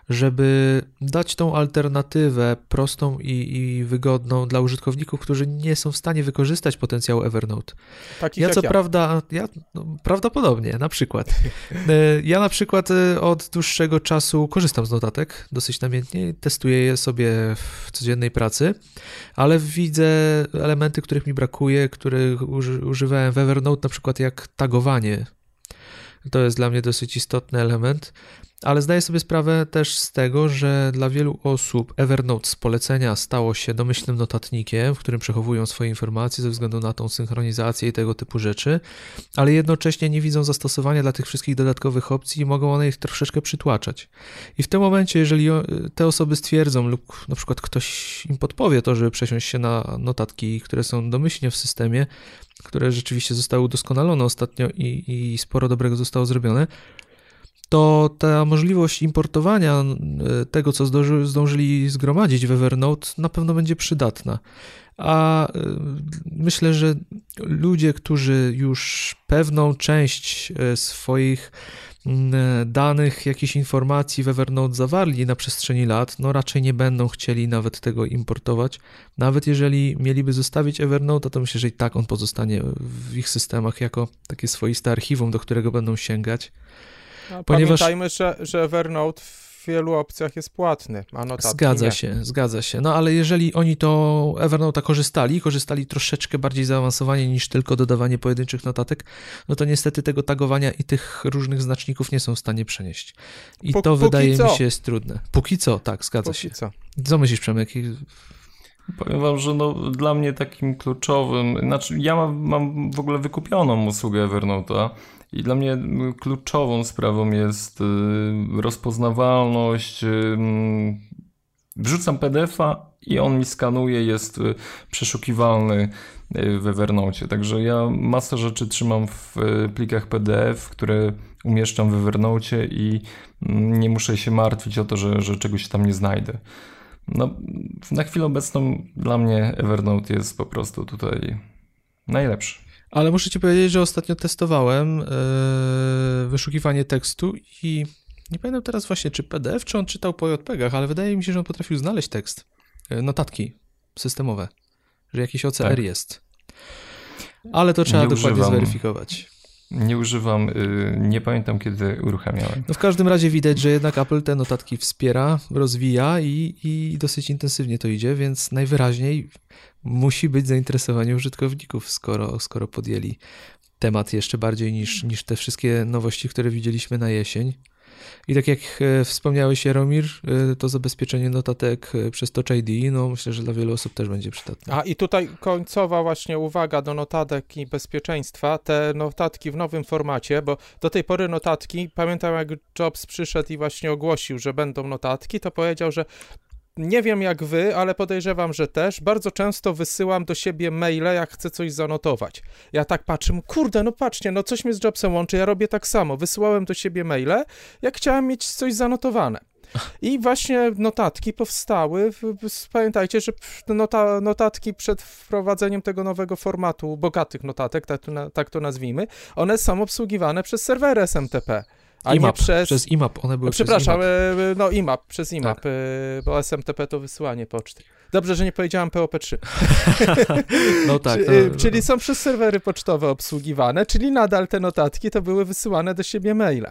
żeby dać tą alternatywę prostą i, i wygodną dla użytkowników, którzy nie są w stanie wykorzystać potencjału Evernote. Takich Ja co ja. prawda, ja no, prawdopodobnie, na przykład. E, Ja na przykład e, od dłuższego czasu korzystam z notatek dosyć namiętnie, testuję je sobie w codziennej pracy, ale widzę elementy, których mi brakuje, których uży, używałem w Evernote, na przykład jak tagowanie. To jest dla mnie dosyć istotny element. Ale zdaję sobie sprawę też z tego, że dla wielu osób Evernote z polecenia stało się domyślnym notatnikiem, w którym przechowują swoje informacje ze względu na tą synchronizację i tego typu rzeczy, ale jednocześnie nie widzą zastosowania dla tych wszystkich dodatkowych opcji i mogą one ich troszeczkę przytłaczać. I w tym momencie, jeżeli te osoby stwierdzą lub na przykład ktoś im podpowie to, żeby przesiąść się na notatki, które są domyślnie w systemie, które rzeczywiście zostały udoskonalone ostatnio i, i sporo dobrego zostało zrobione, to ta możliwość importowania e, tego, co zdąży, zdążyli zgromadzić w Evernote, na pewno będzie przydatna. A e, myślę, że ludzie, którzy już pewną część e, swoich mm, danych, jakichś informacji w Evernote zawarli na przestrzeni lat, no raczej nie będą chcieli nawet tego importować. Nawet jeżeli mieliby zostawić Evernote, to myślę, że i tak on pozostanie w ich systemach jako takie swoiste archiwum, do którego będą sięgać. No, Ponieważ- Pamiętajmy, że, że Evernote w wielu opcjach jest płatny, a notatki Zgadza nie. się, zgadza się. No ale jeżeli oni to Evernote'a korzystali, korzystali troszeczkę bardziej zaawansowanie niż tylko dodawanie pojedynczych notatek, no to niestety tego tagowania i tych różnych znaczników nie są w stanie przenieść. I Pó- to wydaje co. mi się jest trudne. Póki co, tak, zgadza Póki się. co. Co myślisz, Przemek? Powiem wam, że no, dla mnie takim kluczowym, znaczy ja mam, mam w ogóle wykupioną usługę Evernote'a i dla mnie y, kluczową sprawą jest y, rozpoznawalność. y, Wrzucam PDF-a i on mi skanuje, jest y, przeszukiwalny w Evernote. Także ja masę rzeczy trzymam w plikach PDF, które umieszczam w Evernote i nie muszę się martwić o to, że, że czegoś tam nie znajdę. No, na chwilę obecną dla mnie Evernote jest po prostu tutaj najlepszy. Ale muszę ci powiedzieć, że ostatnio testowałem e, wyszukiwanie tekstu i nie pamiętam teraz właśnie, czy PDF, czy on czytał po JPEGach, ale wydaje mi się, że on potrafił znaleźć tekst, e, notatki systemowe, że jakiś OCR Tak. jest. Ale to trzeba Nie dokładnie używam. zweryfikować. Nie używam, y, nie pamiętam kiedy uruchamiałem. No w każdym razie widać, że jednak Apple te notatki wspiera, rozwija i, i dosyć intensywnie to idzie, więc najwyraźniej musi być zainteresowanie użytkowników, skoro, skoro podjęli temat jeszcze bardziej niż, niż te wszystkie nowości, które widzieliśmy na jesień. I tak jak e, wspomniałeś, Jaromir, e, to zabezpieczenie notatek e, przez Touch ID, no myślę, że dla wielu osób też będzie przydatne. A i tutaj końcowa właśnie uwaga do notatek i bezpieczeństwa. Te notatki w nowym formacie, bo do tej pory notatki, pamiętam jak Jobs przyszedł i właśnie ogłosił, że będą notatki, to powiedział, że nie wiem jak wy, ale podejrzewam, że też. Bardzo często wysyłam do siebie maile, jak chcę coś zanotować. Ja tak patrzę, kurde, no patrzcie, no coś mnie z Jobsem łączy, ja robię tak samo. Wysyłałem do siebie maile, jak chciałem mieć coś zanotowane. I właśnie notatki powstały. Pamiętajcie, że nota, notatki przed wprowadzeniem tego nowego formatu, bogatych notatek, tak to, tak to nazwijmy, one są obsługiwane przez serwery SMTP. A IMAP, nie przez... przez IMAP, one były Przepraszam, przez IMAP. e, no IMAP, przez IMAP, Tak. e, bo SMTP to wysyłanie poczty. Dobrze, że nie powiedziałem POP3. No tak. Czy- no, no. Czyli są przez serwery pocztowe obsługiwane, czyli nadal te notatki to były wysyłane do siebie maile.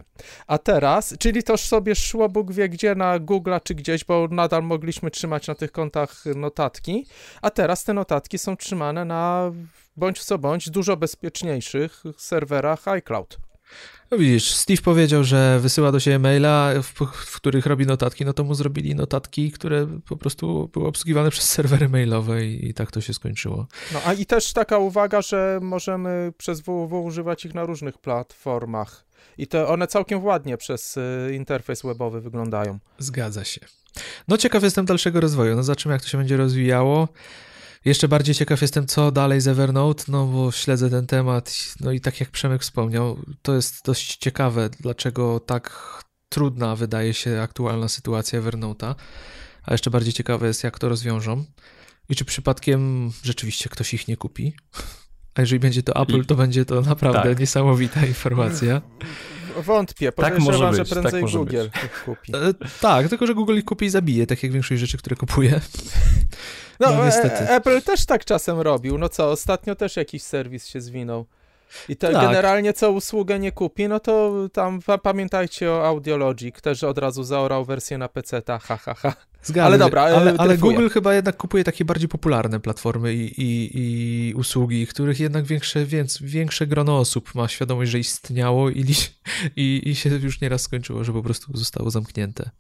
A teraz, czyli to sobie szło Bóg wie gdzie na Google'a czy gdzieś, bo nadal mogliśmy trzymać na tych kontach notatki, a teraz te notatki są trzymane na bądź co bądź dużo bezpieczniejszych serwerach iCloud. No widzisz, Steve powiedział, że wysyła do siebie maila, w, w których robi notatki, no to mu zrobili notatki, które po prostu były obsługiwane przez serwery mailowe i, i tak to się skończyło. No a i też taka uwaga, że możemy przez www używać ich na różnych platformach. I to one całkiem ładnie przez y, interfejs webowy wyglądają. Zgadza się. No ciekaw jestem dalszego rozwoju, no zobaczymy jak to się będzie rozwijało. Jeszcze bardziej ciekaw jestem, co dalej z Evernote, no bo śledzę ten temat, no i tak jak Przemek wspomniał, to jest dość ciekawe, dlaczego tak trudna wydaje się aktualna sytuacja Evernote'a, a jeszcze bardziej ciekawe jest, jak to rozwiążą i czy przypadkiem rzeczywiście ktoś ich nie kupi. A jeżeli będzie to Apple, to będzie to naprawdę tak. niesamowita informacja. Wątpię, Tak może że być, tak prędzej może Google być. ich kupi. E, tak, tylko że Google ich kupi i zabije, tak jak większość rzeczy, które kupuje. No, no, e- niestety. e- Apple też tak czasem robił. No co, ostatnio też jakiś serwis się zwinął. I to Tak. generalnie co usługę nie kupi, no to tam pa- pamiętajcie o Audiologic, też od razu zaorał wersję na PC, ta ha ha ha. Zgadzam Ale dobra, e, ale, ale. Google chyba jednak kupuje takie bardziej popularne platformy i, i, i usługi, których jednak większe, więc, większe grono osób ma świadomość, że istniało i, i, i się już nieraz skończyło, że po prostu zostało zamknięte.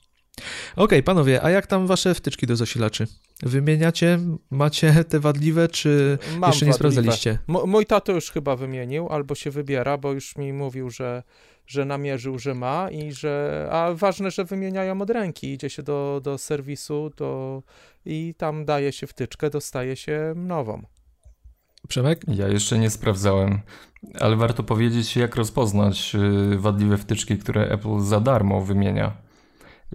Okej, panowie, a jak tam wasze wtyczki do zasilaczy? Wymieniacie? Macie te wadliwe, czy Mam jeszcze nie wadliwe. sprawdzaliście? M- mój tato już chyba wymienił, albo się wybiera, bo już mi mówił, że, że namierzył, że ma i że... A ważne, że wymieniają od ręki. Idzie się do, do serwisu do, i tam daje się wtyczkę, dostaje się nową. Przemek? Ja jeszcze nie sprawdzałem, ale warto powiedzieć, jak rozpoznać y, wadliwe wtyczki, które Apple za darmo wymienia.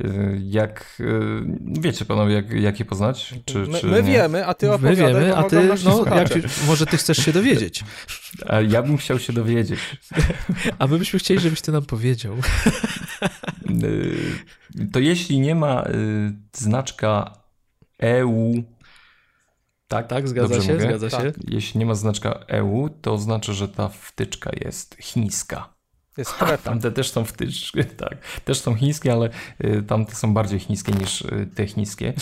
Y, Jak, y, wiecie panowie, jak, jak je poznać? Czy, My, czy my wiemy, a ty My opowiadaj, wiemy, bo a ty, no, jak, może ty chcesz się dowiedzieć. A ja bym chciał się dowiedzieć. A my byśmy chcieli, żebyś ty nam powiedział. Y, To jeśli nie ma znaczka EU, tak? Tak, zgadza Dobrze się, mówię? zgadza się. Jeśli nie ma znaczka EU, to oznacza, że ta wtyczka jest chińska. Jest strefa. Tamte też są wtyczki, tak. Też są chińskie, ale y, tamte są bardziej chińskie niż y, te chińskie.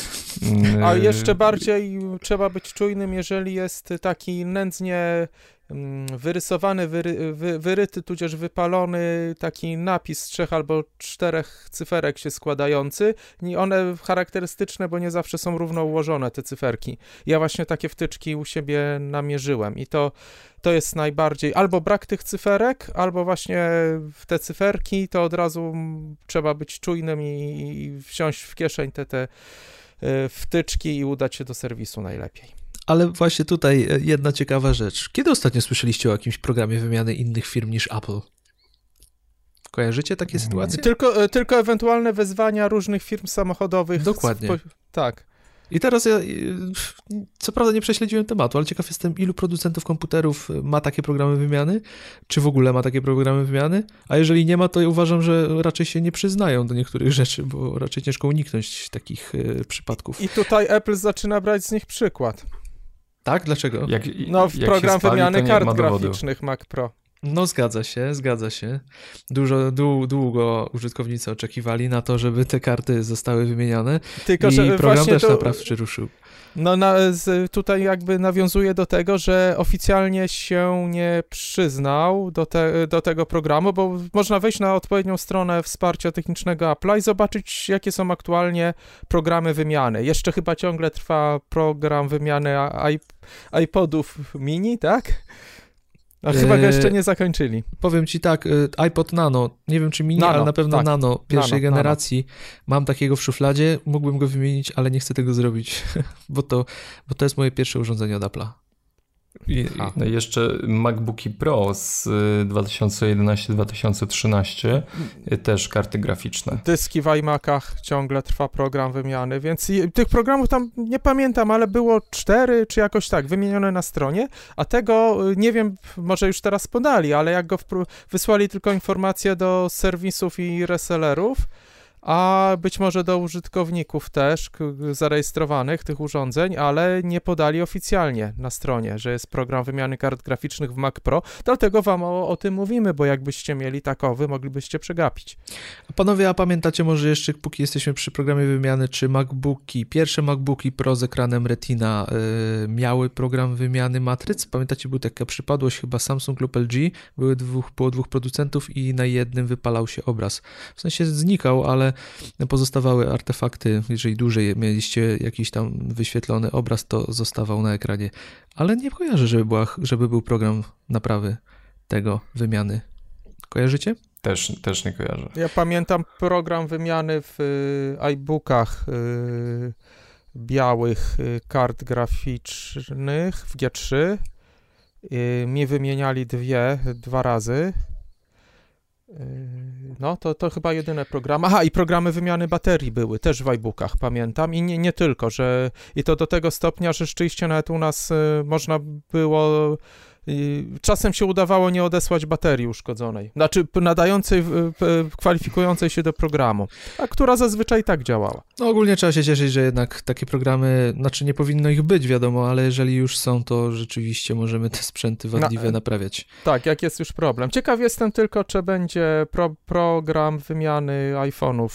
Y, A jeszcze bardziej trzeba być czujnym, jeżeli jest taki nędznie wyrysowany, wyry, wy, wyryty, tudzież wypalony taki napis z trzech albo czterech cyferek się składający. I one charakterystyczne, bo nie zawsze są równo ułożone te cyferki. Ja właśnie takie wtyczki u siebie namierzyłem i to, to jest najbardziej albo brak tych cyferek, albo właśnie te cyferki, to od razu mm, trzeba być czujnym i, i wsiąść w kieszeń te, te y, wtyczki i udać się do serwisu najlepiej. Ale właśnie tutaj e, jedna ciekawa rzecz. Kiedy ostatnio słyszeliście o jakimś programie wymiany innych firm niż Apple? Kojarzycie takie sytuacje? Tylko, y, tylko ewentualne wezwania różnych firm samochodowych. Dokładnie. Po- Tak. I teraz ja, co prawda nie prześledziłem tematu, ale ciekaw jestem, ilu producentów komputerów ma takie programy wymiany, czy w ogóle ma takie programy wymiany, a jeżeli nie ma, to ja uważam, że raczej się nie przyznają do niektórych rzeczy, bo raczej ciężko uniknąć takich przypadków. I tutaj Apple zaczyna brać z nich przykład. Tak? Dlaczego? Jak, No, w program wymiany kart graficznych Mac Pro. No zgadza się, zgadza się. Dużo, dłu, długo użytkownicy oczekiwali na to, żeby te karty zostały wymienione Tylko, i że program też to, naprawczy ruszył. No na, tutaj jakby nawiązuje do tego, że oficjalnie się nie przyznał do, te, do tego programu, bo można wejść na odpowiednią stronę wsparcia technicznego Apple'a i zobaczyć, jakie są aktualnie programy wymiany. Jeszcze chyba ciągle trwa program wymiany iPodów mini, tak? A chyba go jeszcze nie zakończyli. Powiem ci tak, y, iPod Nano, nie wiem czy mini, Nano, ale na pewno tak. Nano pierwszej Nano, generacji. Mam takiego w szufladzie, mógłbym go wymienić, ale nie chcę tego zrobić, bo to, bo to jest moje pierwsze urządzenie od Apple'a. I. No i jeszcze MacBooki Pro z y, 2011-2013, y, też karty graficzne. Dyski w iMacach, ciągle trwa program wymiany, więc tych programów tam nie pamiętam, ale było cztery, czy jakoś tak, wymienione na stronie, a tego y, nie wiem, może już teraz podali, ale jak go wysłali tylko informacje do serwisów i resellerów, a być może do użytkowników też zarejestrowanych tych urządzeń, ale nie podali oficjalnie na stronie, że jest program wymiany kart graficznych w Mac Pro. Dlatego wam o, o tym mówimy, bo jakbyście mieli takowy, moglibyście przegapić. Panowie, a pamiętacie może jeszcze, póki jesteśmy przy programie wymiany, czy MacBooki, pierwsze MacBooki Pro z ekranem Retina y, miały program wymiany matryc? Pamiętacie, była taka przypadłość chyba Samsung lub LG, były dwóch, było dwóch producentów i na jednym wypalał się obraz. W sensie znikał, ale pozostawały artefakty, jeżeli dłużej mieliście jakiś tam wyświetlony obraz, to zostawał na ekranie. Ale nie kojarzę, żeby, była, żeby był program naprawy tego wymiany. Kojarzycie? Też, też nie kojarzę. Ja pamiętam program wymiany w y, iBookach y, białych y, kart graficznych w G3. Y, mi wymieniali dwie, dwa razy. Y, No, to, to chyba jedyne programy. Aha, i programy wymiany baterii były też w iBookach, pamiętam. I nie, nie tylko, że i to do tego stopnia, że rzeczywiście nawet u nas y, można było czasem się udawało nie odesłać baterii uszkodzonej, znaczy nadającej, kwalifikującej się do programu, a która zazwyczaj tak działała. No ogólnie trzeba się cieszyć, że jednak takie programy, znaczy nie powinno ich być, wiadomo, ale jeżeli już są, to rzeczywiście możemy te sprzęty wadliwe Na- naprawiać. Tak, jak jest już problem. Ciekaw jestem tylko, czy będzie pro, program wymiany iPhone'ów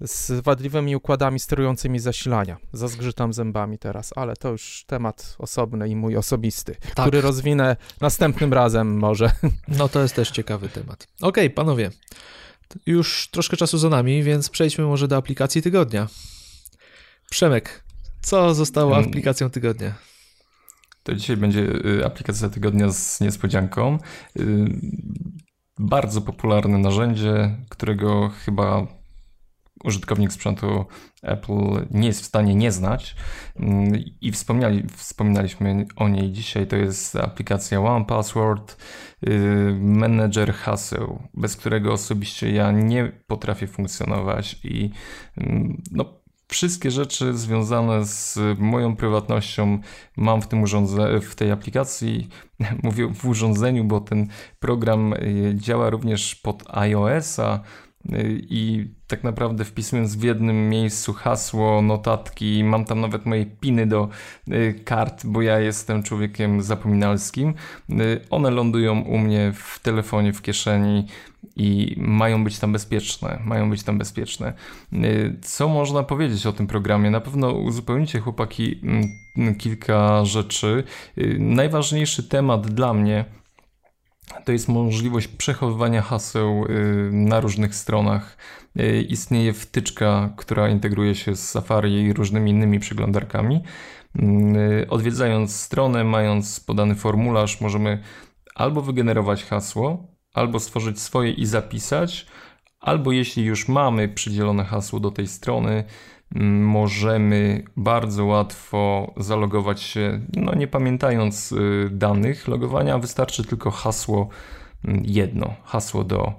z wadliwymi układami sterującymi zasilania. Zazgrzytam zębami teraz, ale to już temat osobny i mój osobisty, Tak. który rozwinę następnym razem może. No to jest też ciekawy temat. Okej, panowie, już troszkę czasu za nami, więc przejdźmy może do aplikacji tygodnia. Przemek, co zostało Mm. aplikacją tygodnia? To dzisiaj będzie y, aplikacja tygodnia z niespodzianką. Y, Bardzo popularne narzędzie, którego chyba użytkownik sprzętu Apple nie jest w stanie nie znać. Mm, I wspomniali, wspominaliśmy o niej dzisiaj. To jest aplikacja One Password, y, menedżer haseł, bez którego osobiście ja nie potrafię funkcjonować i mm, no, wszystkie rzeczy związane z moją prywatnością mam w tym urządze- w tej aplikacji. Mówię w urządzeniu, bo ten program y, działa również pod iOS-a i tak naprawdę wpisując w jednym miejscu hasło, notatki, mam tam nawet moje piny do y, kart, bo ja jestem człowiekiem zapominalskim. Y, One lądują u mnie w telefonie, w kieszeni i mają być tam bezpieczne. Mają być tam bezpieczne. Y, Co można powiedzieć o tym programie? Na pewno uzupełnicie chłopaki mm, kilka rzeczy. Y, Najważniejszy temat dla mnie to jest możliwość przechowywania haseł y, na różnych stronach. Y, Istnieje wtyczka, która integruje się z Safari i różnymi innymi przeglądarkami. Y, Odwiedzając stronę, mając podany formularz, możemy albo wygenerować hasło, albo stworzyć swoje i zapisać, albo jeśli już mamy przydzielone hasło do tej strony, mm, możemy bardzo łatwo zalogować się, no nie pamiętając y, danych logowania, wystarczy tylko hasło mm, jedno, hasło do,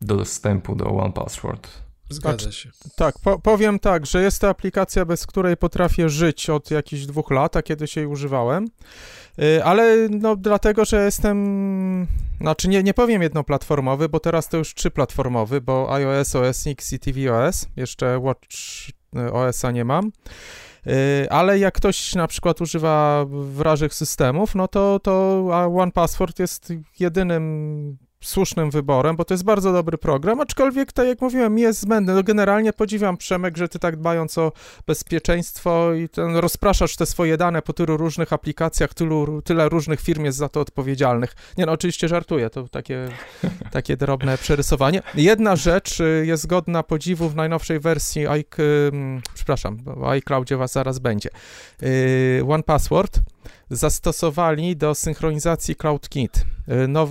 do dostępu do OnePassword. Zgadza się. Tak, po, powiem tak, że jest to aplikacja, bez której potrafię żyć od jakichś dwóch lat, a kiedyś jej używałem. Y, Ale no dlatego, że jestem, znaczy nie, nie powiem jednoplatformowy, bo teraz to już trzyplatformowy, bo iOS, OS X i tvOS, jeszcze Watch y, OS-a nie mam. Y, Ale jak ktoś na przykład używa wrażych systemów, no to, to One Password jest jedynym słusznym wyborem, bo to jest bardzo dobry program, aczkolwiek, tak jak mówiłem, jest zbędny. No generalnie podziwiam, Przemek, że ty tak dbając o bezpieczeństwo i ten, rozpraszasz te swoje dane po tylu różnych aplikacjach, tylu, tyle różnych firm jest za to odpowiedzialnych. Nie no, oczywiście żartuję, to takie, takie drobne przerysowanie. Jedna rzecz y, jest godna podziwu w najnowszej wersji, i, przepraszam, w iCloudzie was zaraz będzie. Y, One Password zastosowali do synchronizacji CloudKit. Now,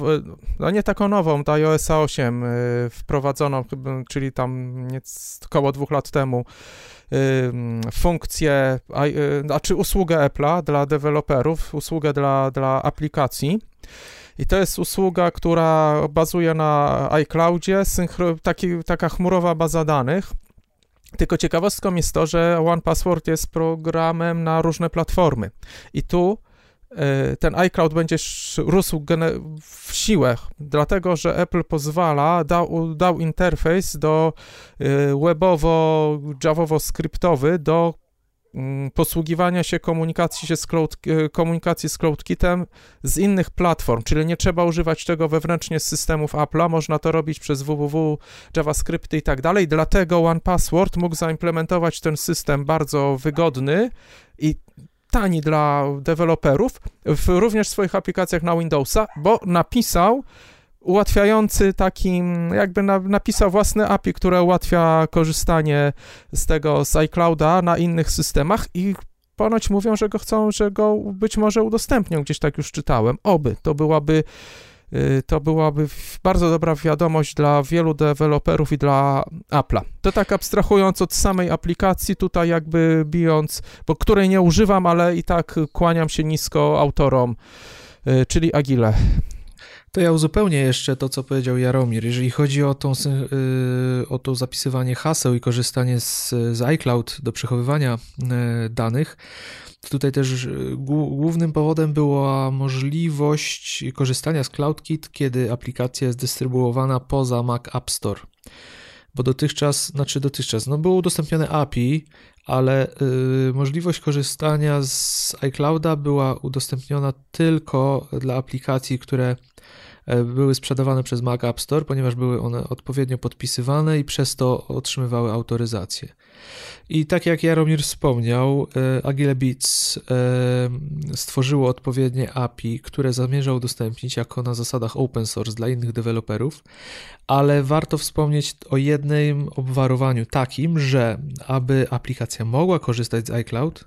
no nie taką nową, do iOS 8 wprowadzoną, czyli tam około dwóch lat temu funkcję, znaczy usługę Apple'a dla deweloperów, usługę dla, dla aplikacji. I to jest usługa, która bazuje na iCloudzie, taki, taka chmurowa baza danych. Tylko ciekawostką jest to, że OnePassword jest programem na różne platformy. I tu e, ten iCloud będzie rósł w siłę, dlatego że Apple pozwala, dał, dał interfejs do e, webowo-javowo-skryptowy do posługiwania się komunikacji, się z cloud, e, komunikacji z CloudKitem z innych platform, czyli nie trzeba używać tego wewnętrznie z systemów Apple'a, można to robić przez www, JavaScripty i tak dalej, dlatego OnePassword mógł zaimplementować ten system bardzo wygodny i tani dla deweloperów, w, również w swoich aplikacjach na Windowsa, bo napisał ułatwiający taki, jakby na, napisał własne API, które ułatwia korzystanie z tego, z iClouda na innych systemach i ponoć mówią, że go chcą, że go być może udostępnią, gdzieś tak już czytałem. Oby, to byłaby y, to byłaby bardzo dobra wiadomość dla wielu deweloperów i dla Apple'a. To tak abstrahując od samej aplikacji, tutaj jakby bijąc, bo której nie używam, ale i tak kłaniam się nisko autorom, y, czyli Agile. To ja uzupełnię jeszcze to, co powiedział Jaromir. Jeżeli chodzi o, tą, y, o to zapisywanie haseł i korzystanie z, z iCloud do przechowywania y, danych, tutaj też y, głównym powodem była możliwość korzystania z CloudKit, kiedy aplikacja jest dystrybuowana poza Mac App Store. Bo dotychczas, znaczy dotychczas, no było udostępnione API, ale y, możliwość korzystania z iClouda była udostępniona tylko dla aplikacji, które były sprzedawane przez Mac App Store, ponieważ były one odpowiednio podpisywane i przez to otrzymywały autoryzację. I tak jak Jaromir wspomniał, e, Agile Beats e, stworzyło odpowiednie API, które zamierza udostępnić jako na zasadach open source dla innych deweloperów, ale warto wspomnieć o jednym obwarowaniu takim, że aby aplikacja mogła korzystać z iCloud,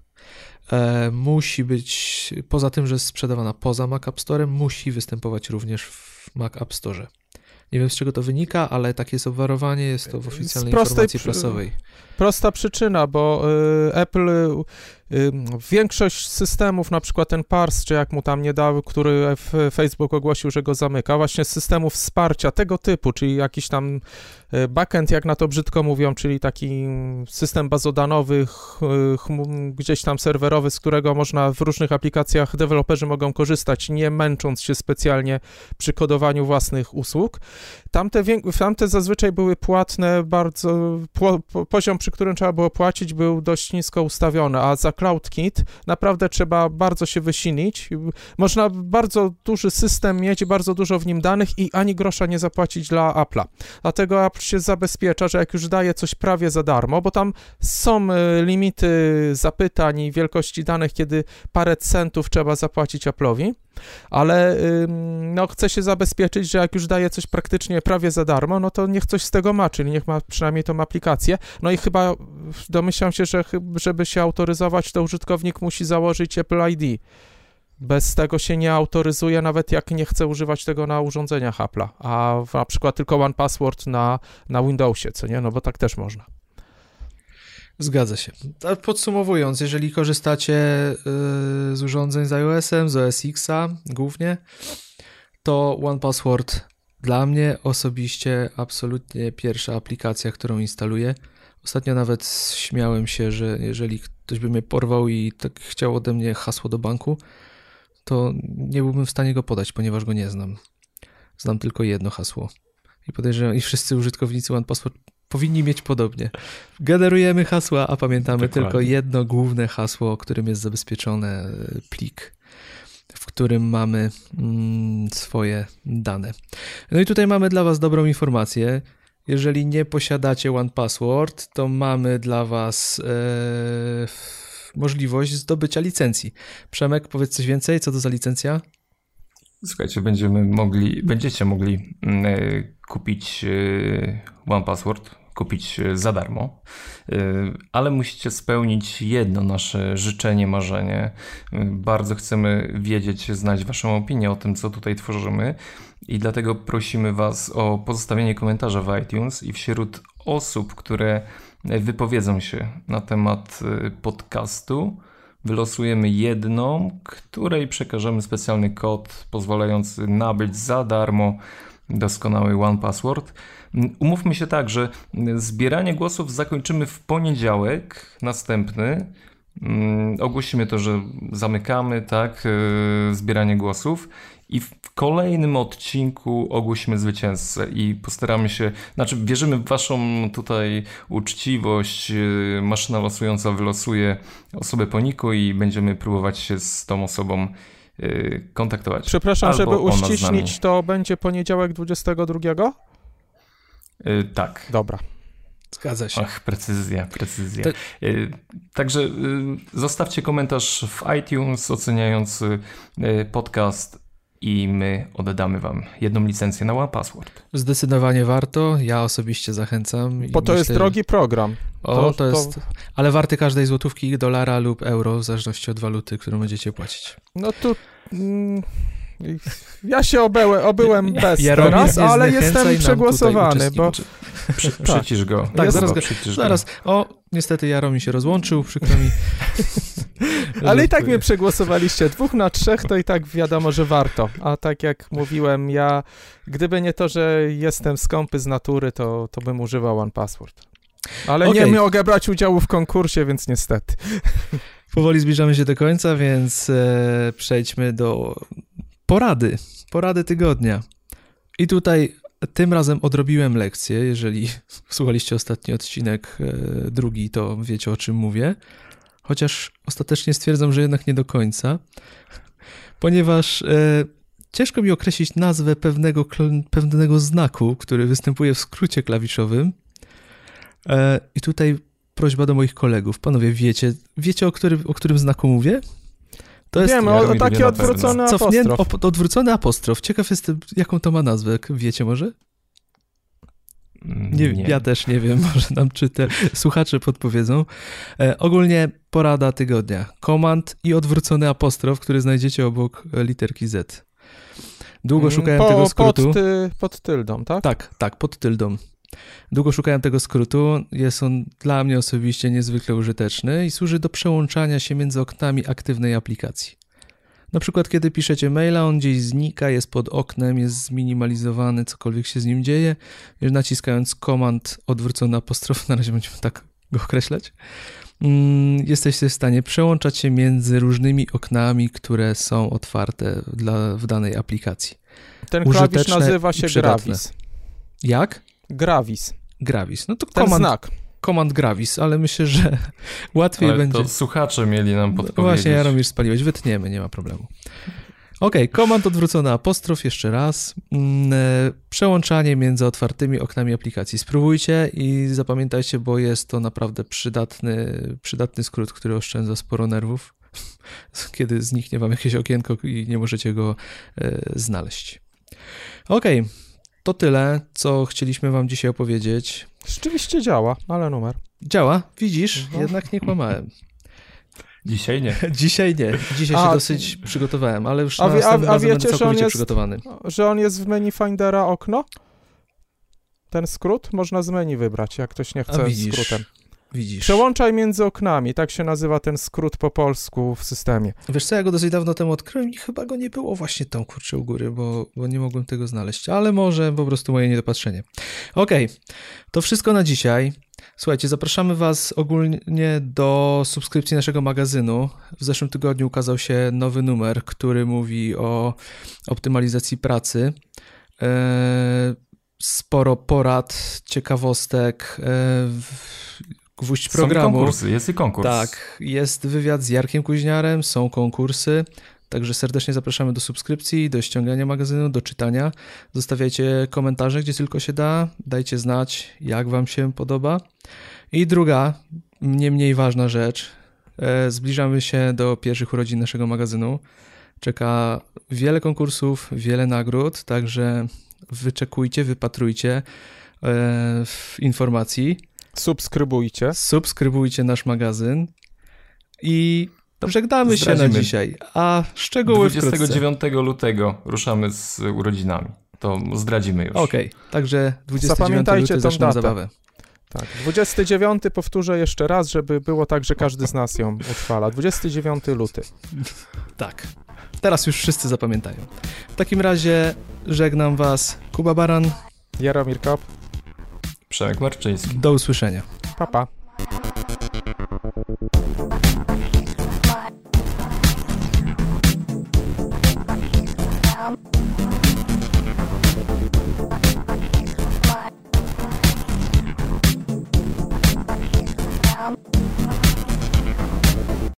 musi być, poza tym, że jest sprzedawana poza Mac App Store, musi występować również w Mac App Store. Nie wiem z czego to wynika, ale takie jest obwarowanie, jest to w oficjalnej informacji prasowej. Prosta przyczyna, bo y, Apple Większość systemów, na przykład ten Pars, czy jak mu tam nie dał, który Facebook ogłosił, że go zamyka, właśnie systemów wsparcia tego typu, czyli jakiś tam backend, jak na to brzydko mówią, czyli taki system bazodanowy, gdzieś tam serwerowy, z którego można w różnych aplikacjach deweloperzy mogą korzystać, nie męcząc się specjalnie przy kodowaniu własnych usług. Tamte, tamte zazwyczaj były płatne bardzo, poziom, przy którym trzeba było płacić, był dość nisko ustawiony, a za CloudKit naprawdę trzeba bardzo się wysilić. Można bardzo duży system mieć, bardzo dużo w nim danych i ani grosza nie zapłacić dla Apple'a. Dlatego Apple się zabezpiecza, że jak już daje coś prawie za darmo, bo tam są e, limity zapytań i wielkości danych, kiedy parę centów trzeba zapłacić Apple'owi, ale no, chce się zabezpieczyć, że jak już daje coś praktycznie prawie za darmo, no to niech coś z tego ma, czyli niech ma przynajmniej tą aplikację. No i chyba domyślam się, że żeby się autoryzować, to użytkownik musi założyć Apple ID. Bez tego się nie autoryzuje, nawet jak nie chce używać tego na urządzeniach Apple'a, a na przykład tylko One Password na, na Windowsie, co nie? No bo tak też można. Zgadza się. Podsumowując, jeżeli korzystacie y, z urządzeń z iOS-em, z OS X-a głównie, to One Password dla mnie osobiście absolutnie pierwsza aplikacja, którą instaluję. Ostatnio nawet śmiałem się, że jeżeli ktoś by mnie porwał i tak chciał ode mnie hasło do banku, to nie byłbym w stanie go podać, ponieważ go nie znam. Znam tylko jedno hasło. I podejrzewam, i wszyscy użytkownicy OnePassword powinni mieć podobnie. Generujemy hasła, a pamiętamy Dokładnie. tylko jedno główne hasło, którym jest zabezpieczony e, plik, w którym mamy mm, swoje dane. No i tutaj mamy dla Was dobrą informację. Jeżeli nie posiadacie OnePassword, to mamy dla Was e, możliwość zdobycia licencji. Przemek, powiedz coś więcej, co to za licencja? Słuchajcie, będziemy mogli, będziecie mogli e, kupić e, OnePassword kupić za darmo, ale musicie spełnić jedno nasze życzenie, marzenie. Bardzo chcemy wiedzieć, znać Waszą opinię o tym, co tutaj tworzymy. I dlatego prosimy Was o pozostawienie komentarza w iTunes i wśród osób, które wypowiedzą się na temat podcastu, Wylosujemy jedną, której przekażemy specjalny kod pozwalający nabyć za darmo doskonały One Password. Umówmy się tak, że zbieranie głosów zakończymy w poniedziałek następny. Mm, ogłosimy to, że zamykamy tak e, zbieranie głosów i w kolejnym odcinku ogłosimy zwycięzcę i postaramy się, znaczy wierzymy w waszą tutaj uczciwość, y, maszyna losująca wylosuje osobę po niku i będziemy próbować się z tą osobą y, kontaktować. Przepraszam, żeby uściślić, to będzie poniedziałek 22? Yy, tak. Dobra. Zgadza się. Ach, precyzja, precyzja. Te... Y, także zostawcie komentarz w iTunes oceniający podcast i my oddamy Wam jedną licencję na One Password. Zdecydowanie warto, ja osobiście zachęcam. Bo to myślę, jest drogi program. O, to, to jest, to... ale warty każdej złotówki, dolara lub euro, w zależności od waluty, którą będziecie płacić. No tu... Mm... Ja się obyłem, obyłem bez ja teraz, ale jestem przegłosowany, bo... Przy, przycisz go. Tak, zaraz, go, zaraz. O, niestety Jaro mi się rozłączył, przykro mi. ale i tak mnie przegłosowaliście. Dwóch na trzech to i tak wiadomo, że warto. A tak jak mówiłem, ja, gdyby nie to, że jestem skąpy z natury, to, to bym używał One Password. Ale okay. nie mogę brać udziału w konkursie, więc niestety. Powoli zbliżamy się do końca, więc e, przejdźmy do porady. Porady tygodnia. I tutaj tym razem odrobiłem lekcję. Jeżeli słuchaliście ostatni odcinek, e, drugi, to wiecie o czym mówię. Chociaż ostatecznie stwierdzam, że jednak nie do końca, ponieważ e, ciężko mi określić nazwę pewnego, pewnego znaku, który występuje w skrócie klawiszowym. E, I tutaj prośba do moich kolegów. Panowie, wiecie, wiecie o którym, o którym znaku mówię? To jest Wiem, o, o taki odwrócony apostrof. Cofnię, odwrócony apostrof. Ciekaw jestem, jaką to ma nazwę. Wiecie może? Nie, nie, Ja też nie wiem, może nam czy te słuchacze podpowiedzą. E, ogólnie porada tygodnia. Komand i odwrócony apostrof, który znajdziecie obok literki Z. Długo mm, szukałem po, tego skrótu. Pod, ty, pod tyldą, tak? Tak, tak, pod tyldą. Długo szukałem tego skrótu. Jest on dla mnie osobiście niezwykle użyteczny i służy do przełączania się między oknami aktywnej aplikacji. Na przykład, kiedy piszecie maila, on gdzieś znika, jest pod oknem, jest zminimalizowany, cokolwiek się z nim dzieje. Naciskając komand odwrócony apostrof, na razie będziemy tak go określać, mm, jesteście w stanie przełączać się między różnymi oknami, które są otwarte dla, w danej aplikacji. Ten klawisz nazywa się Gravis. Jak? Gravis. Gravis. No to Ten komand, znak. Komand Gravis, ale myślę, że łatwiej ale będzie. To słuchacze mieli nam podpowiedzieć. No właśnie, Jaromir spaliłeś, wytniemy, nie ma problemu. Ok, komand odwrócony apostrof, jeszcze raz. Mm, e, przełączanie między otwartymi oknami aplikacji. Spróbujcie i zapamiętajcie, bo jest to naprawdę przydatny, przydatny skrót, który oszczędza sporo nerwów, kiedy zniknie wam jakieś okienko i nie możecie go e, znaleźć. Ok, to tyle, co chcieliśmy Wam dzisiaj opowiedzieć. Rzeczywiście działa, ale numer. Działa, widzisz, no. jednak nie kłamałem. Dzisiaj nie. Dzisiaj nie. Dzisiaj a, się dosyć przygotowałem, ale już a, na a, a wiecie, że on jest, przygotowany. Że on jest w menu Findera okno? Ten skrót można z menu wybrać, jak ktoś nie chce widzisz, skrótem. Widzisz. Przełączaj między oknami, tak się nazywa ten skrót po polsku w systemie. Wiesz co, ja go dosyć dawno temu odkryłem i chyba go nie było właśnie tam, kurczę, u góry, bo, bo nie mogłem tego znaleźć, ale może po prostu moje niedopatrzenie. Okej, okay. to wszystko na dzisiaj. Słuchajcie, zapraszamy Was ogólnie do subskrypcji naszego magazynu. W zeszłym tygodniu ukazał się nowy numer, który mówi o optymalizacji pracy. Eee, sporo porad, ciekawostek, eee, gwóźdź programu. Są konkursy, jest i konkurs. Tak, jest wywiad z Jarkiem Kuźniarem, są konkursy. Także serdecznie zapraszamy do subskrypcji, do ściągania magazynu, do czytania. Zostawiajcie komentarze, gdzie tylko się da. Dajcie znać, jak Wam się podoba. I druga, nie mniej ważna rzecz. E, zbliżamy się do pierwszych urodzin naszego magazynu. Czeka wiele konkursów, wiele nagród, także wyczekujcie, wypatrujcie. informacji. Subskrybujcie. Subskrybujcie nasz magazyn i żegnamy Zdradzimy. się na dzisiaj. A szczegóły 29 wkrótce. lutego ruszamy z urodzinami. To zdradzimy już. Okej, okay, także 29 Zapamiętajcie luty tą datę. zabawę. Tak, 29 powtórzę jeszcze raz, żeby było tak, że każdy z nas ją utrwala. 29 luty. Tak. Teraz już wszyscy zapamiętają. W takim razie żegnam was Kuba Baran, Jaromir Kop, Przemek Marczyński. Do usłyszenia. Pa, pa.